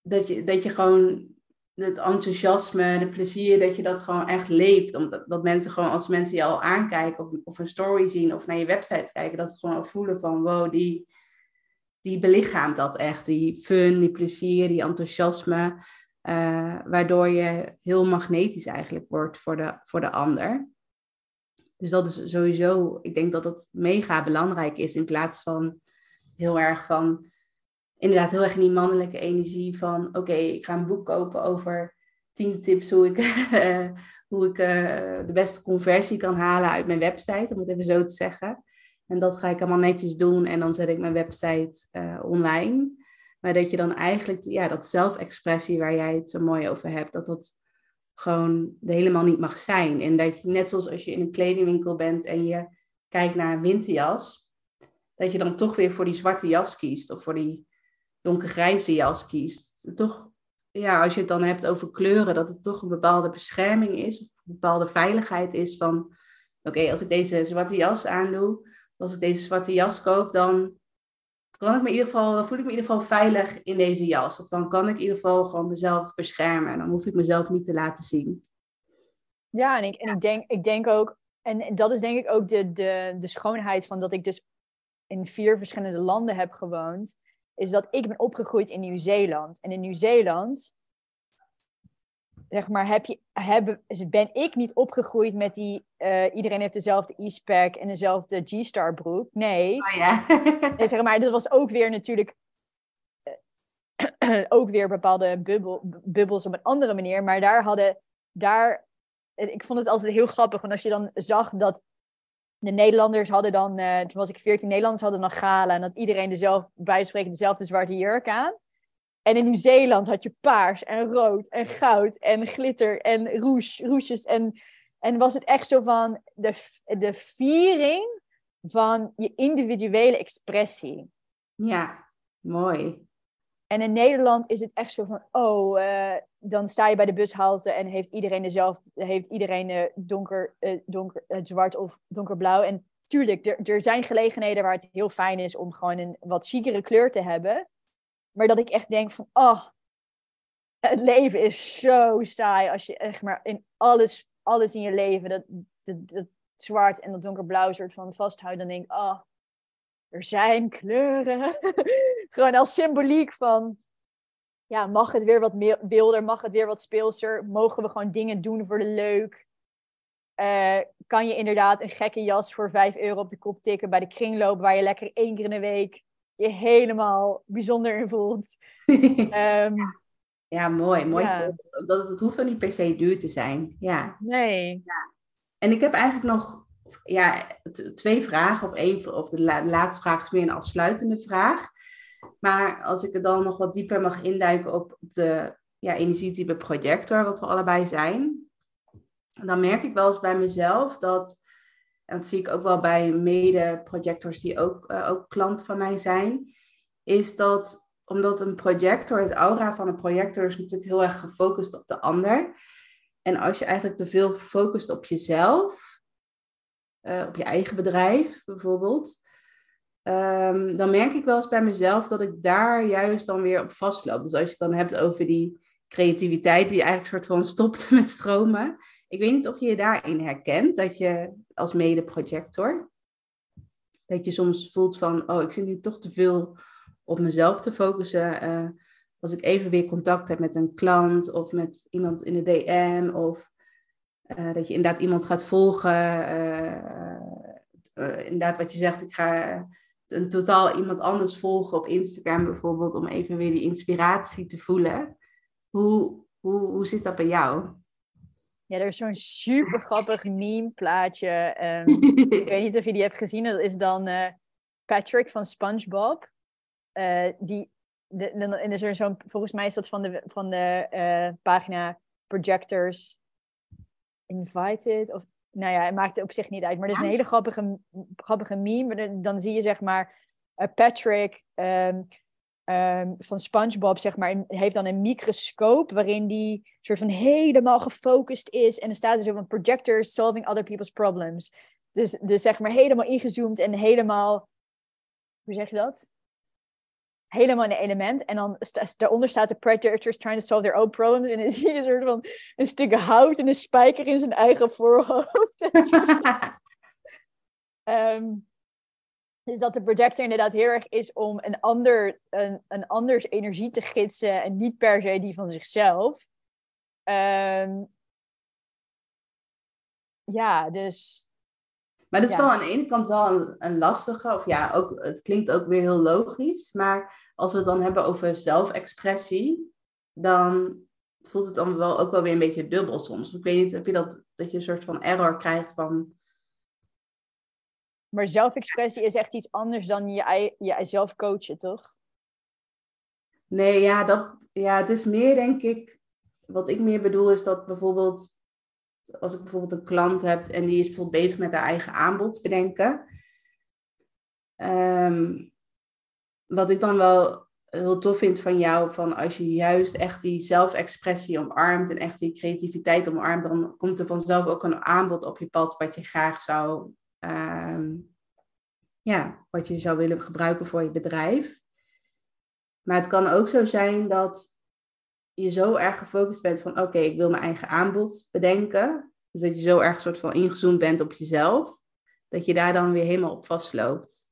[SPEAKER 1] dat je, dat je gewoon het enthousiasme, de plezier, dat je dat gewoon echt leeft. Omdat dat mensen gewoon, als mensen je al aankijken of, of een story zien of naar je website kijken, dat ze gewoon voelen van wow, die, die belichaamt dat echt. Die fun, die plezier, die enthousiasme. Uh, waardoor je heel magnetisch eigenlijk wordt voor de, voor de ander. Dus dat is sowieso, ik denk dat dat mega belangrijk is in plaats van heel erg van, inderdaad heel erg in die mannelijke energie van, oké, ik ga een boek kopen over tien tips hoe ik, hoe ik uh, de beste conversie kan halen uit mijn website, om het even zo te zeggen. En dat ga ik allemaal netjes doen en dan zet ik mijn website online. Maar dat je dan eigenlijk, ja, dat zelfexpressie waar jij het zo mooi over hebt, dat dat gewoon helemaal niet mag zijn. En dat je, net zoals als je in een kledingwinkel bent en je kijkt naar een winterjas, dat je dan toch weer voor die zwarte jas kiest of voor die donkergrijze jas kiest. Toch, ja, als je het dan hebt over kleuren, dat het toch een bepaalde bescherming is, of een bepaalde veiligheid is van, oké, als ik deze zwarte jas aandoe, als ik deze zwarte jas koop, dan kan ik me in ieder geval, dan voel ik me in ieder geval veilig in deze jas. Of dan kan ik in ieder geval gewoon mezelf beschermen. En dan hoef ik mezelf niet te laten zien.
[SPEAKER 2] Ja, en ik, en ik, denk, ik denk ook, en dat is denk ik ook de, de, de schoonheid van dat ik dus in vier verschillende landen heb gewoond, is dat ik ben opgegroeid in Nieuw-Zeeland. En in Nieuw-Zeeland zeg maar, heb je, heb, ben ik niet opgegroeid met die, uh, iedereen heeft dezelfde e-spec en dezelfde G-Star broek. Nee.
[SPEAKER 1] Oh, ja.
[SPEAKER 2] zeg maar, dat was ook weer natuurlijk, uh, ook weer bepaalde bubbel, bubbels op een andere manier. Maar daar hadden, daar, ik vond het altijd heel grappig, want als je dan zag dat de Nederlanders hadden dan, uh, toen was ik 14, Nederlanders hadden dan gala en dat iedereen dezelfde, bij spreken dezelfde zwarte jurk aan. En in Nieuw-Zeeland had je paars en rood en goud en glitter en rouge, rouges. En, en was het echt zo van de, de viering van je individuele expressie.
[SPEAKER 1] Ja, mooi.
[SPEAKER 2] En in Nederland is het echt zo van, oh, uh, dan sta je bij de bushalte en heeft iedereen dezelfde, heeft iedereen uh, donker, uh, donker, zwart of donkerblauw. En tuurlijk, er, er zijn gelegenheden waar het heel fijn is om gewoon een wat chicere kleur te hebben. Maar dat ik echt denk van, oh, het leven is zo saai als je echt maar in alles, alles in je leven, dat, dat, zwart en dat donkerblauw soort van vasthoudt, dan denk ik, oh, er zijn kleuren. Gewoon als symboliek van, ja, mag het weer wat wilder, mag het weer wat speelser, mogen we gewoon dingen doen voor de leuk. Uh, kan je inderdaad een gekke jas voor 5 euro op de kop tikken bij de kringloop, waar je lekker één keer in de week je helemaal bijzonder in voelt.
[SPEAKER 1] Ehm, ja, mooi. mooi ja. Dat, het hoeft dan niet per se duur te zijn. Ja.
[SPEAKER 2] Nee.
[SPEAKER 1] Ja. En ik heb eigenlijk nog ja, twee vragen. Of, één, of de laatste vraag is meer een afsluitende vraag. Maar als ik er dan nog wat dieper mag induiken op de ja, energietype projector, wat we allebei zijn. Dan merk ik wel eens bij mezelf dat en dat zie ik ook wel bij mede-projectors die ook, uh, ook klant van mij zijn, is dat omdat een projector, het aura van een projector is natuurlijk heel erg gefocust op de ander. En als je eigenlijk te veel focust op jezelf, uh, op je eigen bedrijf bijvoorbeeld, um, dan merk ik wel eens bij mezelf dat ik daar juist dan weer op vastloop. Dus als je het dan hebt over die creativiteit die eigenlijk soort van stopt met stromen, ik weet niet of je je daarin herkent, dat je als mede-projector, dat je soms voelt van, oh, ik zit nu toch te veel op mezelf te focussen. Uh, als ik even weer contact heb met een klant of met iemand in de DM, of uh, dat je inderdaad iemand gaat volgen. Uh, inderdaad, wat je zegt, ik ga een totaal iemand anders volgen op Instagram bijvoorbeeld, om even weer die inspiratie te voelen. Hoe, hoe, hoe zit dat bij jou?
[SPEAKER 2] Ja, er is zo'n super grappig meme plaatje. Um, ik weet niet of je die hebt gezien. Dat is dan uh, Patrick van SpongeBob. Uh, die, de, de, is er zo'n, volgens mij is dat van de, van de uh, pagina Projectors Invited. Of, nou ja, het maakt het op zich niet uit. Maar dat is een hele grappige, grappige meme. Dan zie je zeg maar Patrick um, um, van SpongeBob, zeg maar, heeft dan een microscoop waarin die soort van helemaal gefocust is. En dan staat er zo van projector solving other people's problems. Dus, dus zeg maar helemaal ingezoomd en helemaal, hoe zeg je dat? Helemaal in een element. En dan daaronder staat de projectors trying to solve their own problems. En dan zie je een soort van een stuk hout en een spijker in zijn eigen voorhoofd. um, Dus dat de projector inderdaad heel erg is om een, ander, een, een anders energie te gidsen en niet per se die van zichzelf. Um, ja, dus
[SPEAKER 1] Maar dat is
[SPEAKER 2] Ja.
[SPEAKER 1] wel aan de ene kant wel een, een lastige, of ja, ook, het klinkt ook weer heel logisch. Maar als we het dan hebben over zelfexpressie, dan voelt het dan wel ook wel weer een beetje dubbel soms. Ik weet niet, heb je dat, dat je een soort van error krijgt van,
[SPEAKER 2] Maar zelfexpressie is echt iets anders dan je, zelf coachen, toch?
[SPEAKER 1] nee, ja, dat, ja, het is meer denk ik, wat ik meer bedoel is dat bijvoorbeeld, als ik bijvoorbeeld een klant heb en die is bijvoorbeeld bezig met haar eigen aanbod bedenken. Ehm, wat ik dan wel heel tof vind van jou, van als je juist echt die zelfexpressie omarmt en echt die creativiteit omarmt, dan komt er vanzelf ook een aanbod op je pad wat je graag zou, ja, wat je zou willen gebruiken voor je bedrijf. Maar het kan ook zo zijn dat je zo erg gefocust bent van oké, ik wil mijn eigen aanbod bedenken. Dus dat je zo erg soort van ingezoomd bent op jezelf, dat je daar dan weer helemaal op vastloopt.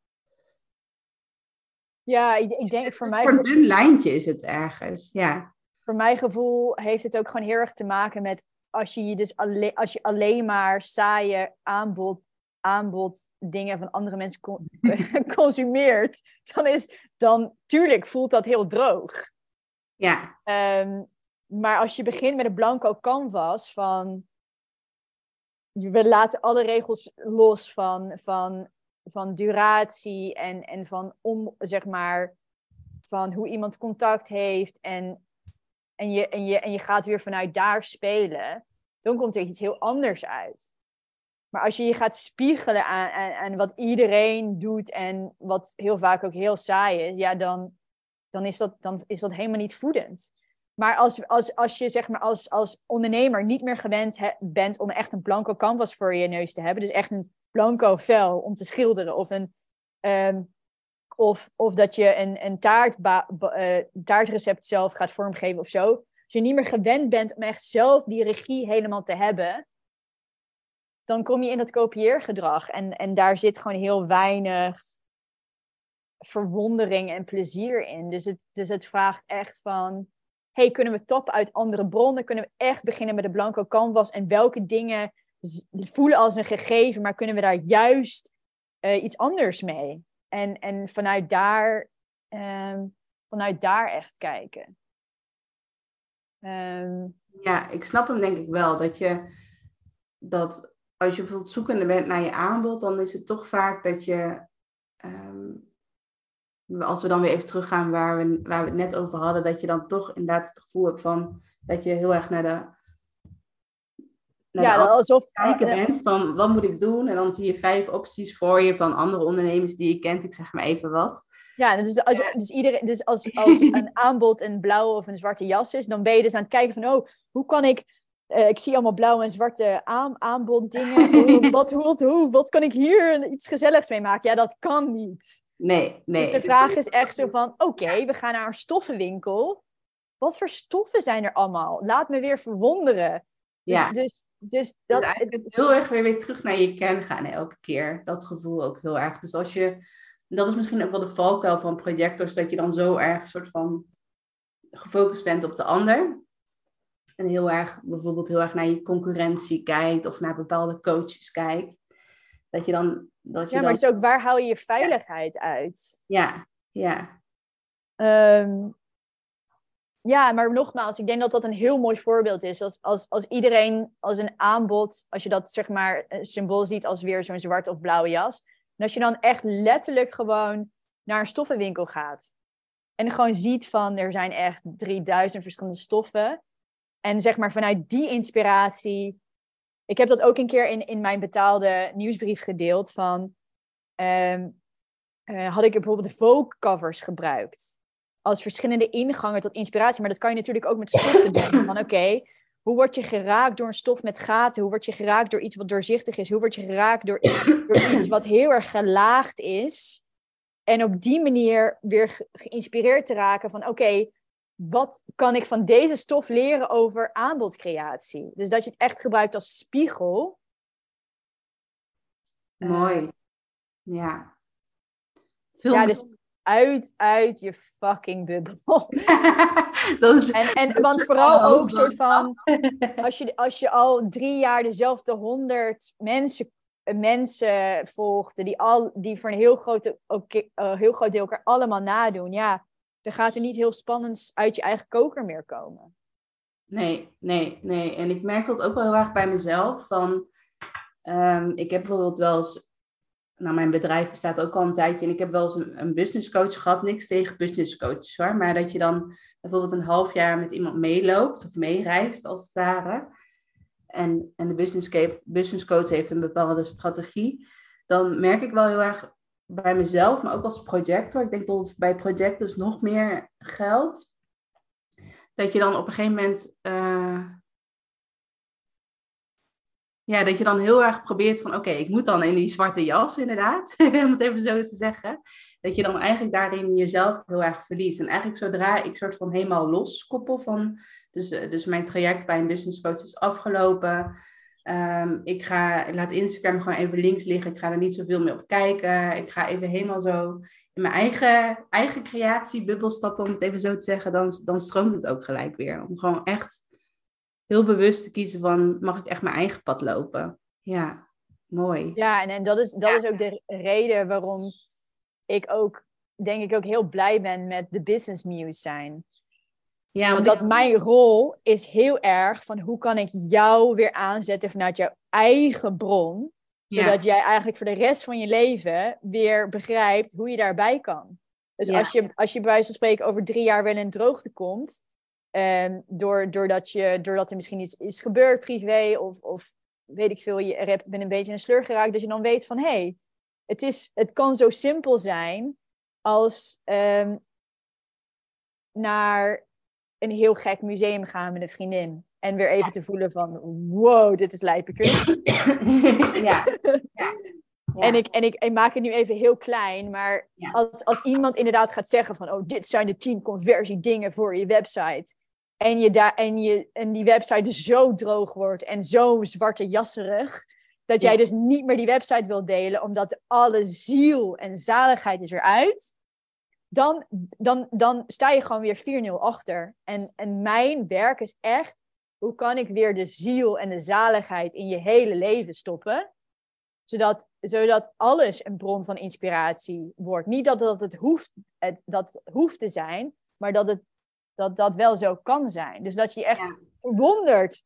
[SPEAKER 2] Ja, ik, ik denk voor mij,
[SPEAKER 1] Voor een lijntje is het ergens, ja.
[SPEAKER 2] voor mijn gevoel heeft het ook gewoon heel erg te maken met als je je dus alleen, als je alleen maar saaie aanbod, aanbod dingen van andere mensen con- consumeert, dan is dan tuurlijk voelt dat heel droog.
[SPEAKER 1] Ja,
[SPEAKER 2] Ehm, maar als je begint met een blanco canvas van we laten alle regels los van, van, van duratie en, en van om, zeg maar, van hoe iemand contact heeft en, en, je, en, je, en je gaat weer vanuit daar spelen, dan komt er iets heel anders uit. Maar als je je gaat spiegelen aan, aan, wat iedereen doet en wat heel vaak ook heel saai is, ja, dan, dan, is, dat, dan is dat helemaal niet voedend. Maar als, als, als je zeg maar als, als ondernemer niet meer gewend bent om echt een blanco canvas voor je neus te hebben, dus echt een blanco vel om te schilderen, of, een, ehm, of, of dat je een, een ba- eh, taartrecept zelf gaat vormgeven of zo. Als je niet meer gewend bent om echt zelf die regie helemaal te hebben, dan kom je in dat kopieergedrag. En, en daar zit gewoon heel weinig verwondering en plezier in. Dus het, dus het vraagt echt van, hey, kunnen we tappen uit andere bronnen? Kunnen we echt beginnen met de blanco canvas? En welke dingen voelen als een gegeven, maar kunnen we daar juist eh, iets anders mee? En, en vanuit, daar, ehm, vanuit daar echt kijken. Ehm,
[SPEAKER 1] ja, ik snap hem denk ik wel. Dat je, dat als je bijvoorbeeld zoekende bent naar je aanbod, dan is het toch vaak dat je, ehm, als we dan weer even teruggaan waar we, waar we het net over hadden, dat je dan toch inderdaad het gevoel hebt van, dat je heel erg naar de, naar
[SPEAKER 2] ja,
[SPEAKER 1] de
[SPEAKER 2] alsof...
[SPEAKER 1] kijken bent van wat moet ik doen? En dan zie je vijf opties voor je van andere ondernemers die je kent. Ik zeg maar even wat.
[SPEAKER 2] Ja, dus als, dus iedereen, dus als, als een aanbod een blauwe of een zwarte jas is, dan ben je dus aan het kijken van, oh, hoe kan ik, eh, ik zie allemaal blauwe en zwarte aan, aanboddingen, hoe, wat, hoe, hoe, wat kan ik hier iets gezelligs mee maken? Ja, dat kan niet.
[SPEAKER 1] Nee, nee.
[SPEAKER 2] Dus de vraag is echt zo van, oké, we gaan naar een stoffenwinkel. Wat voor stoffen zijn er allemaal? Laat me weer verwonderen. Dus,
[SPEAKER 1] Ja.
[SPEAKER 2] dus, dus
[SPEAKER 1] Dat
[SPEAKER 2] dat,
[SPEAKER 1] eigenlijk het heel erg weer, weer terug naar je kern gaan elke keer. Dat gevoel ook heel erg. Dus als je, dat is misschien ook wel de valkuil van projectors, dat je dan zo erg soort van gefocust bent op de ander. En heel erg, bijvoorbeeld heel erg naar je concurrentie kijkt of naar bepaalde coaches kijkt. Dat je dan, dat je
[SPEAKER 2] ja, maar het is ook, waar haal je je veiligheid uit?
[SPEAKER 1] ja, ja,
[SPEAKER 2] Ehm, ja, maar nogmaals, ik denk dat dat een heel mooi voorbeeld is. Als, als, als iedereen als een aanbod, als je dat zeg maar een symbool ziet als weer zo'n zwart of blauwe jas. En als je dan echt letterlijk gewoon naar een stoffenwinkel gaat. En gewoon ziet van er zijn echt 3000 verschillende stoffen. En zeg maar vanuit die inspiratie. Ik heb dat ook een keer in, in mijn betaalde nieuwsbrief gedeeld. Van, ehm, eh, had ik bijvoorbeeld de Vogue covers gebruikt als verschillende ingangen tot inspiratie. Maar dat kan je natuurlijk ook met stoffen doen. Van oké, hoe word je geraakt door een stof met gaten? Hoe word je geraakt door iets wat doorzichtig is? Hoe word je geraakt door, iets wat heel erg gelaagd is? En op die manier weer ge- geïnspireerd te raken van oké, wat kan ik van deze stof leren over aanbodcreatie? Dus dat je het echt gebruikt als spiegel. Eh,
[SPEAKER 1] mooi. Ja. Veel
[SPEAKER 2] Ja, dus uit, uit je fucking bubbel.
[SPEAKER 1] dat is,
[SPEAKER 2] En, en
[SPEAKER 1] Dat
[SPEAKER 2] want vooral ook soort van, als je, als je al drie jaar dezelfde honderd mensen mensen volgt die, al, die voor een heel groot, okay, uh, heel groot deel elkaar allemaal nadoen, ja, dan gaat er niet heel spannends uit je eigen koker meer komen.
[SPEAKER 1] Nee, nee, nee. En ik merk dat ook wel heel erg bij mezelf. Van, um, ik heb bijvoorbeeld wel eens nou, mijn bedrijf bestaat ook al een tijdje en ik heb wel eens een, een business coach gehad. Niks tegen business coaches hoor, maar dat je dan bijvoorbeeld een half jaar met iemand meeloopt of meereist als het ware. En, en de business, business coach heeft een bepaalde strategie. Dan merk ik wel heel erg bij mezelf, maar ook als projector. Ik denk dat het bij projectors nog meer geldt. Dat je dan op een gegeven moment uh, ja, dat je dan heel erg probeert van, oké, ik moet dan in die zwarte jas inderdaad, om het even zo te zeggen. Dat je dan eigenlijk daarin jezelf heel erg verliest. En eigenlijk zodra ik soort van helemaal loskoppel van, dus, eh, dus mijn traject bij een business coach is afgelopen. Um, ik, ga, ik laat Instagram gewoon even links liggen. Ik ga er niet zoveel meer op kijken. Ik ga even helemaal zo in mijn eigen, eigen creatiebubbel stappen, om het even zo te zeggen. Dan, dan stroomt het ook gelijk weer. Om gewoon echt heel bewust te kiezen van, mag ik echt mijn eigen pad lopen? Ja, mooi.
[SPEAKER 2] Ja, en, en dat, is, dat is ook de reden waarom ik ook, denk ik ook heel blij ben met de business muse zijn. Ja, want dat mijn rol is heel erg van hoe kan ik jou weer aanzetten vanuit jouw eigen bron. Zodat jij eigenlijk voor de rest van je leven weer begrijpt hoe je daarbij kan. Dus als, je, als je bij wijze van spreken over drie jaar wel in droogte komt, Um, door, doordat, je, doordat er misschien iets is gebeurd privé of, of weet ik veel, je hebt, bent een beetje in een sleur geraakt, dat je dan weet van hé, hey, het, is, het kan zo simpel zijn als um, naar een heel gek museum gaan met een vriendin. En weer even te voelen van, wow, dit is lijpe ja. ja. En, ik, en ik, ik, maak het nu even heel klein, maar als, als iemand inderdaad gaat zeggen van, oh, dit zijn de tien conversiedingen voor je website. En, je daar, en, je, en die website dus zo droog wordt en zo zwarte jasserig, dat jij dus niet meer die website wilt delen, omdat alle ziel en zaligheid is eruit. Dan, dan, dan sta je gewoon weer 4-0 achter. En, en mijn werk is echt, hoe kan ik weer de ziel en de zaligheid in je hele leven stoppen? zodat, zodat alles een bron van inspiratie wordt. Niet dat, dat het, hoeft, het, dat hoeft te zijn, maar dat, het, dat dat wel zo kan zijn. Dus dat je je echt verwondert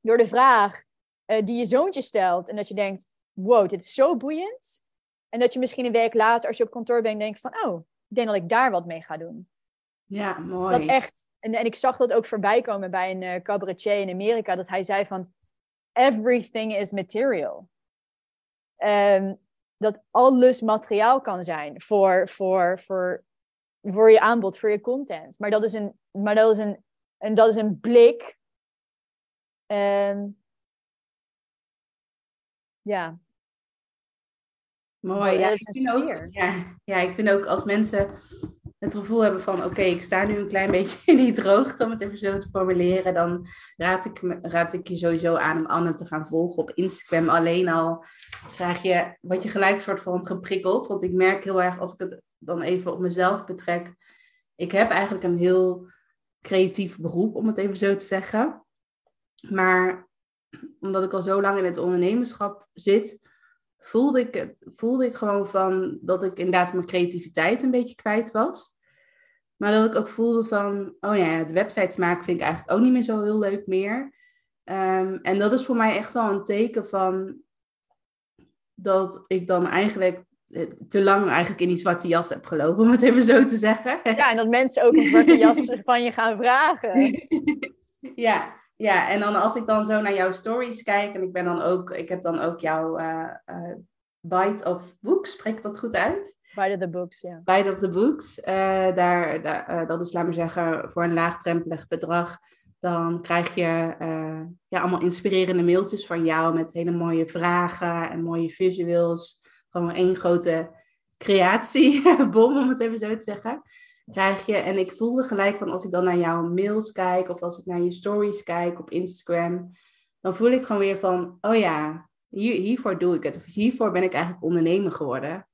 [SPEAKER 2] door de vraag uh, die je zoontje stelt. En dat je denkt, wow, dit is zo boeiend. En dat je misschien een week later, als je op kantoor bent, denkt van, oh, ik denk dat ik daar wat mee ga doen.
[SPEAKER 1] Ja, mooi.
[SPEAKER 2] Dat echt, en, en ik zag dat ook voorbij komen bij een uh, cabaretier in Amerika, dat hij zei van, everything is material. Um, dat alles materiaal kan zijn voor, voor, voor, voor je aanbod, voor je content. Maar dat is een, maar dat is een, en dat is een blik. Um, ja.
[SPEAKER 1] Mooi. Ja, ik vind ook, ja, ja, ik vind ook als mensen het gevoel hebben van oké, ik sta nu een klein beetje in die droogte, om het even zo te formuleren, dan raad ik, raad ik je sowieso aan om Anne te gaan volgen op Instagram. Alleen al krijg je, wat je gelijk soort van geprikkeld. Want ik merk heel erg, als ik het dan even op mezelf betrek, ik heb eigenlijk een heel creatief beroep, om het even zo te zeggen. Maar omdat ik al zo lang in het ondernemerschap zit, voelde ik, voelde ik gewoon van dat ik inderdaad mijn creativiteit een beetje kwijt was. Maar dat ik ook voelde van, oh ja, het websites maken vind ik eigenlijk ook niet meer zo heel leuk meer. Ehm, en dat is voor mij echt wel een teken van dat ik dan eigenlijk eh, te lang eigenlijk in die zwarte jas heb gelopen, om het even zo te zeggen.
[SPEAKER 2] Ja, en dat mensen ook een zwarte jas van je gaan vragen.
[SPEAKER 1] ja, ja, en dan als ik dan zo naar jouw stories kijk, en ik ben dan ook, ik heb dan ook jouw uh, uh, Bite of Books, spreek dat goed uit?
[SPEAKER 2] Bite of the Books, ja.
[SPEAKER 1] Bite of the Books, uh, daar, daar dat is, laat maar zeggen, voor een laagdrempelig bedrag. Dan krijg je ja, allemaal inspirerende mailtjes van jou met hele mooie vragen en mooie visuals. Gewoon één grote creatiebom, om het even zo te zeggen krijg je. En ik voelde gelijk van als ik dan naar jouw mails kijk of als ik naar je stories kijk op Instagram, dan voel ik gewoon weer van, oh ja, hier, hiervoor doe ik het. Of hiervoor ben ik eigenlijk ondernemer geworden.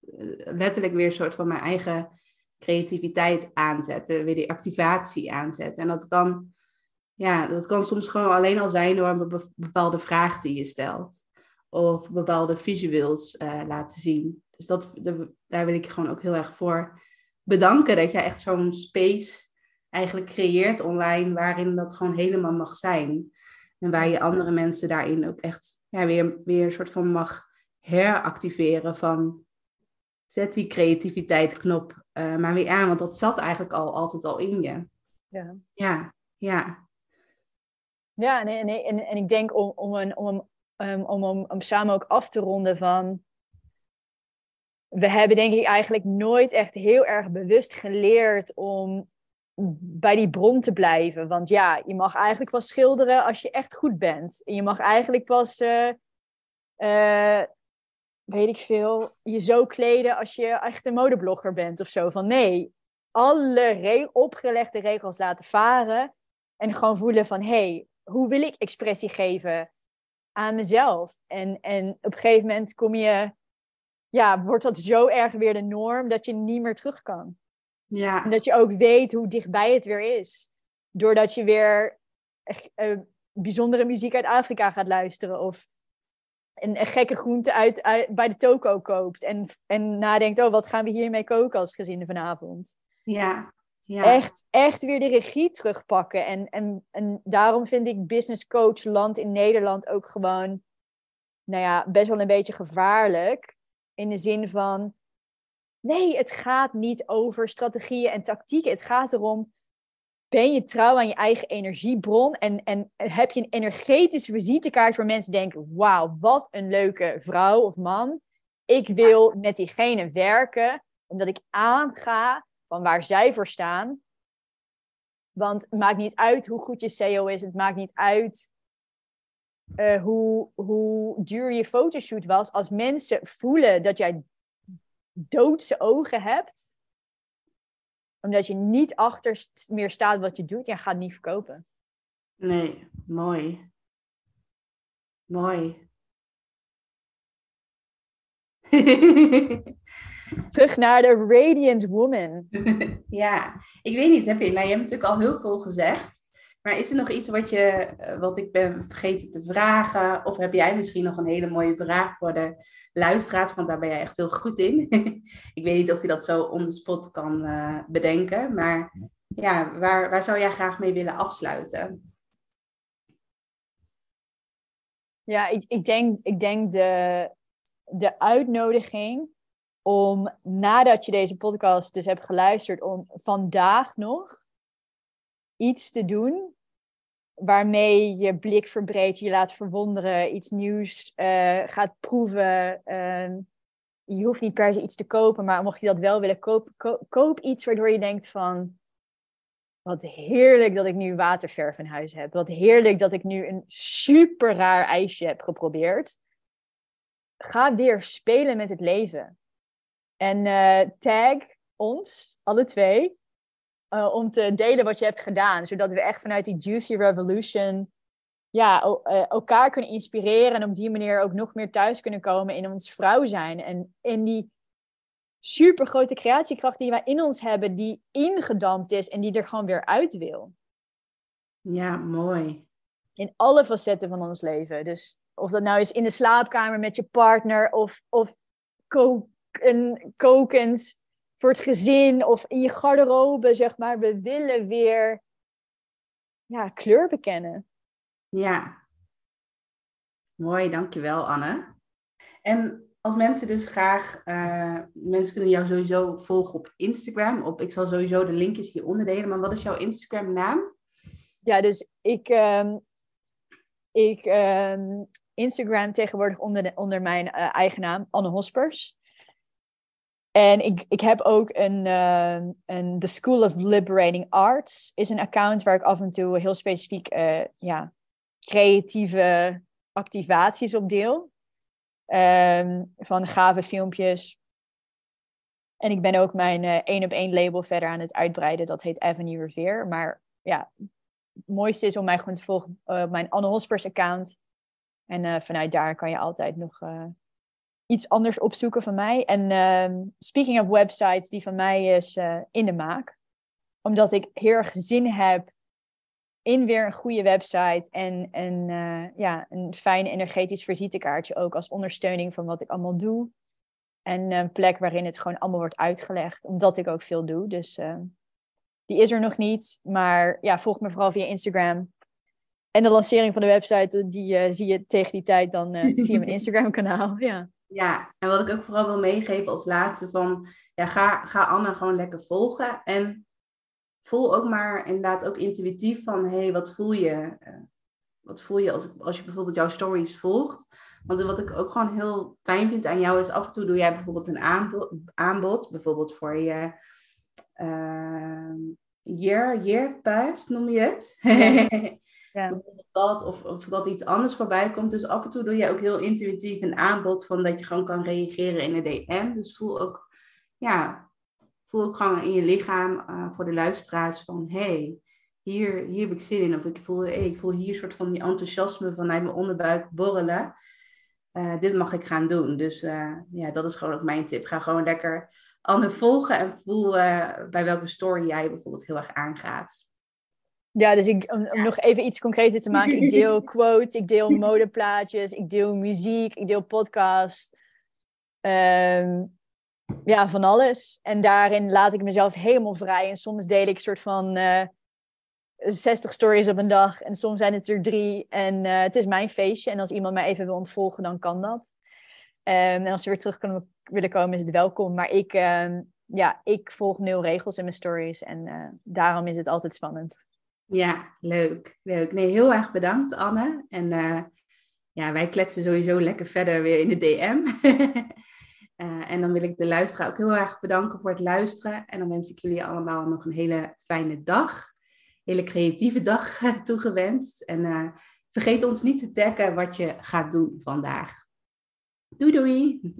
[SPEAKER 1] Eh, letterlijk weer een soort van mijn eigen creativiteit aanzetten, weer die activatie aanzetten. En dat kan, ja, dat kan soms gewoon alleen al zijn door een bepaalde vraag die je stelt. of bepaalde visuals uh, laten zien. Dus dat, daar wil ik gewoon ook heel erg voor bedanken. Dat jij echt zo'n space eigenlijk creëert online waarin dat gewoon helemaal mag zijn. En waar je andere mensen daarin ook echt ja, weer, weer een soort van mag heractiveren van zet die creativiteit-knop uh, maar weer aan, want dat zat eigenlijk al altijd al in je.
[SPEAKER 2] Ja,
[SPEAKER 1] ja. Ja,
[SPEAKER 2] ja nee, nee, en, en ik denk om, om, een, om, um, om, om, om samen ook af te ronden van... We hebben denk ik eigenlijk nooit echt heel erg bewust geleerd om bij die bron te blijven. Want ja, je mag eigenlijk pas schilderen als je echt goed bent. En je mag eigenlijk pas, uh, uh, weet ik veel, je zo kleden als je echt een modeblogger bent of zo. Van nee, alle opgelegde regels laten varen. En gewoon voelen van, hé, hey, hoe wil ik expressie geven aan mezelf? En, en op een gegeven moment kom je, ja, wordt dat zo erg weer de norm dat je niet meer terug kan.
[SPEAKER 1] Ja.
[SPEAKER 2] En dat je ook weet hoe dichtbij het weer is. Doordat je weer uh, bijzondere muziek uit Afrika gaat luisteren. Of een, een gekke groente uit, uit, bij de toko koopt. En, en nadenkt, oh, wat gaan we hiermee koken als gezin vanavond?
[SPEAKER 1] Ja. ja.
[SPEAKER 2] Echt, echt weer de regie terugpakken. En, en, en daarom vind ik business coach land in Nederland ook gewoon... Nou ja, best wel een beetje gevaarlijk. In de zin van Nee, het gaat niet over strategieën en tactieken. Het gaat erom, ben je trouw aan je eigen energiebron en, en heb je een energetische visitekaart waar mensen denken, wauw, wat een leuke vrouw of man. Ik wil met diegene werken, omdat ik aanga van waar zij voor staan. Want het maakt niet uit hoe goed je SEO is, het maakt niet uit uh, hoe, hoe duur je fotoshoot was. Als mensen voelen dat jij doodse ogen hebt, omdat je niet achter meer staat wat je doet, ja, gaat niet verkopen.
[SPEAKER 1] Nee, mooi. Mooi.
[SPEAKER 2] Terug naar de Radiant Woman.
[SPEAKER 1] ja, ik weet niet, heb je, nou, je hebt natuurlijk al heel veel gezegd. Maar is er nog iets wat, je, eh, wat ik ben vergeten te vragen? Of heb jij misschien nog een hele mooie vraag voor de luisteraars? Want daar ben jij echt heel goed in. ik weet niet of je dat zo on the spot kan uh, bedenken. Maar ja, waar, waar zou jij graag mee willen afsluiten?
[SPEAKER 2] Ja, ik, ik denk, ik denk de, de uitnodiging om nadat je deze podcast dus hebt geluisterd, om vandaag nog iets te doen waarmee je blik verbreedt, je laat verwonderen, iets nieuws uh, gaat proeven. Uh, je hoeft niet per se iets te kopen, maar mocht je dat wel willen kopen, koop iets waardoor je denkt van, wat heerlijk dat ik nu waterverf in huis heb. Wat heerlijk dat ik nu een super raar ijsje heb geprobeerd. Ga weer spelen met het leven. En uh, tag ons, alle twee, uh, om te delen wat je hebt gedaan. Zodat we echt vanuit die Juicy Revolution ja, uh, elkaar kunnen inspireren. En op die manier ook nog meer thuis kunnen komen in ons vrouw zijn. En in die super grote creatiekracht die wij in ons hebben, die ingedampt is en die er gewoon weer uit wil.
[SPEAKER 1] Ja, mooi.
[SPEAKER 2] In alle facetten van ons leven. Dus of dat nou is in de slaapkamer met je partner of, of koken, kokens voor het gezin of in je garderobe, zeg maar. We willen weer ja, kleur bekennen.
[SPEAKER 1] Ja. Mooi, dankjewel Anne. En als mensen dus graag, uh, mensen kunnen jou sowieso volgen op Instagram. Op, ik zal sowieso de linkjes hieronder delen, maar wat is jouw Instagram naam?
[SPEAKER 2] Ja, dus ik, um, ik um, Instagram tegenwoordig onder, de, onder mijn uh, eigen naam, Anne Hospers. En ik, ik heb ook een, uh, een The School of Liberating Arts. Is een account waar ik af en toe heel specifiek uh, ja, creatieve activaties op deel. Um, van gave filmpjes. En ik ben ook mijn uh, één op één label verder aan het uitbreiden. Dat heet Avenue Revere. Maar ja, het mooiste is om mij gewoon te volgen op mijn Anne Hospers account. En vanuit daar kan je altijd nog iets anders opzoeken van mij. En uh, speaking of websites, die van mij is uh, in de maak. Omdat ik heel erg zin heb in weer een goede website en, en uh, ja, een fijn energetisch visitekaartje ook als ondersteuning van wat ik allemaal doe. En een plek waarin het gewoon allemaal wordt uitgelegd, omdat ik ook veel doe. Dus uh, die is er nog niet. Maar ja, volg me vooral via Instagram. En de lancering van de website, die zie je tegen die tijd dan via mijn Instagram kanaal. Ja.
[SPEAKER 1] Ja, en wat ik ook vooral wil meegeven als laatste van, ja, ga, ga Anna gewoon lekker volgen. En voel ook maar inderdaad ook intuïtief van, hé, hey, wat voel je? Uh, wat voel je als, als je bijvoorbeeld jouw stories volgt? Want wat ik ook gewoon heel fijn vind aan jou is af en toe doe jij bijvoorbeeld een aanbod, aanbod bijvoorbeeld voor je uh, year, year pass, noem je het? Ja. dat, of, of dat iets anders voorbij komt. Dus af en toe doe je ook heel intuïtief een aanbod van dat je gewoon kan reageren in een DM. Dus voel ook, ja, voel ook gewoon in je lichaam uh, voor de luisteraars van hey, hier, hier heb ik zin in. Of ik voel, hey, ik voel hier soort van die enthousiasme vanuit mijn onderbuik borrelen. Uh, dit mag ik gaan doen. Dus uh, ja, dat is gewoon ook mijn tip. Ga gewoon lekker Anne volgen en voel bij welke story jij bijvoorbeeld heel erg aangaat.
[SPEAKER 2] Ja, dus ik, om, om nog even iets concreter te maken. Ik deel quotes, ik deel modeplaatjes, ik deel muziek, ik deel podcast. Um, ja, van alles. En daarin laat ik mezelf helemaal vrij. En soms deel ik een soort van uh, eh, 60 stories op een dag. En soms zijn het er drie. En uh, het is mijn feestje. En als iemand mij even wil ontvolgen, dan kan dat. Um, en als ze weer terug kunnen, willen komen, is het welkom. Maar ik, um, ja, ik volg nul regels in mijn stories. En uh, daarom is het altijd spannend.
[SPEAKER 1] Ja, leuk. leuk. Nee, heel erg bedankt, Anne. En ja, wij kletsen sowieso lekker verder weer in de DM. Uh, en dan wil ik de luisteraar ook heel erg bedanken voor het luisteren. En dan wens ik jullie allemaal nog een hele fijne dag. Hele creatieve dag toegewenst. En uh, vergeet ons niet te taggen wat je gaat doen vandaag. Doei doei!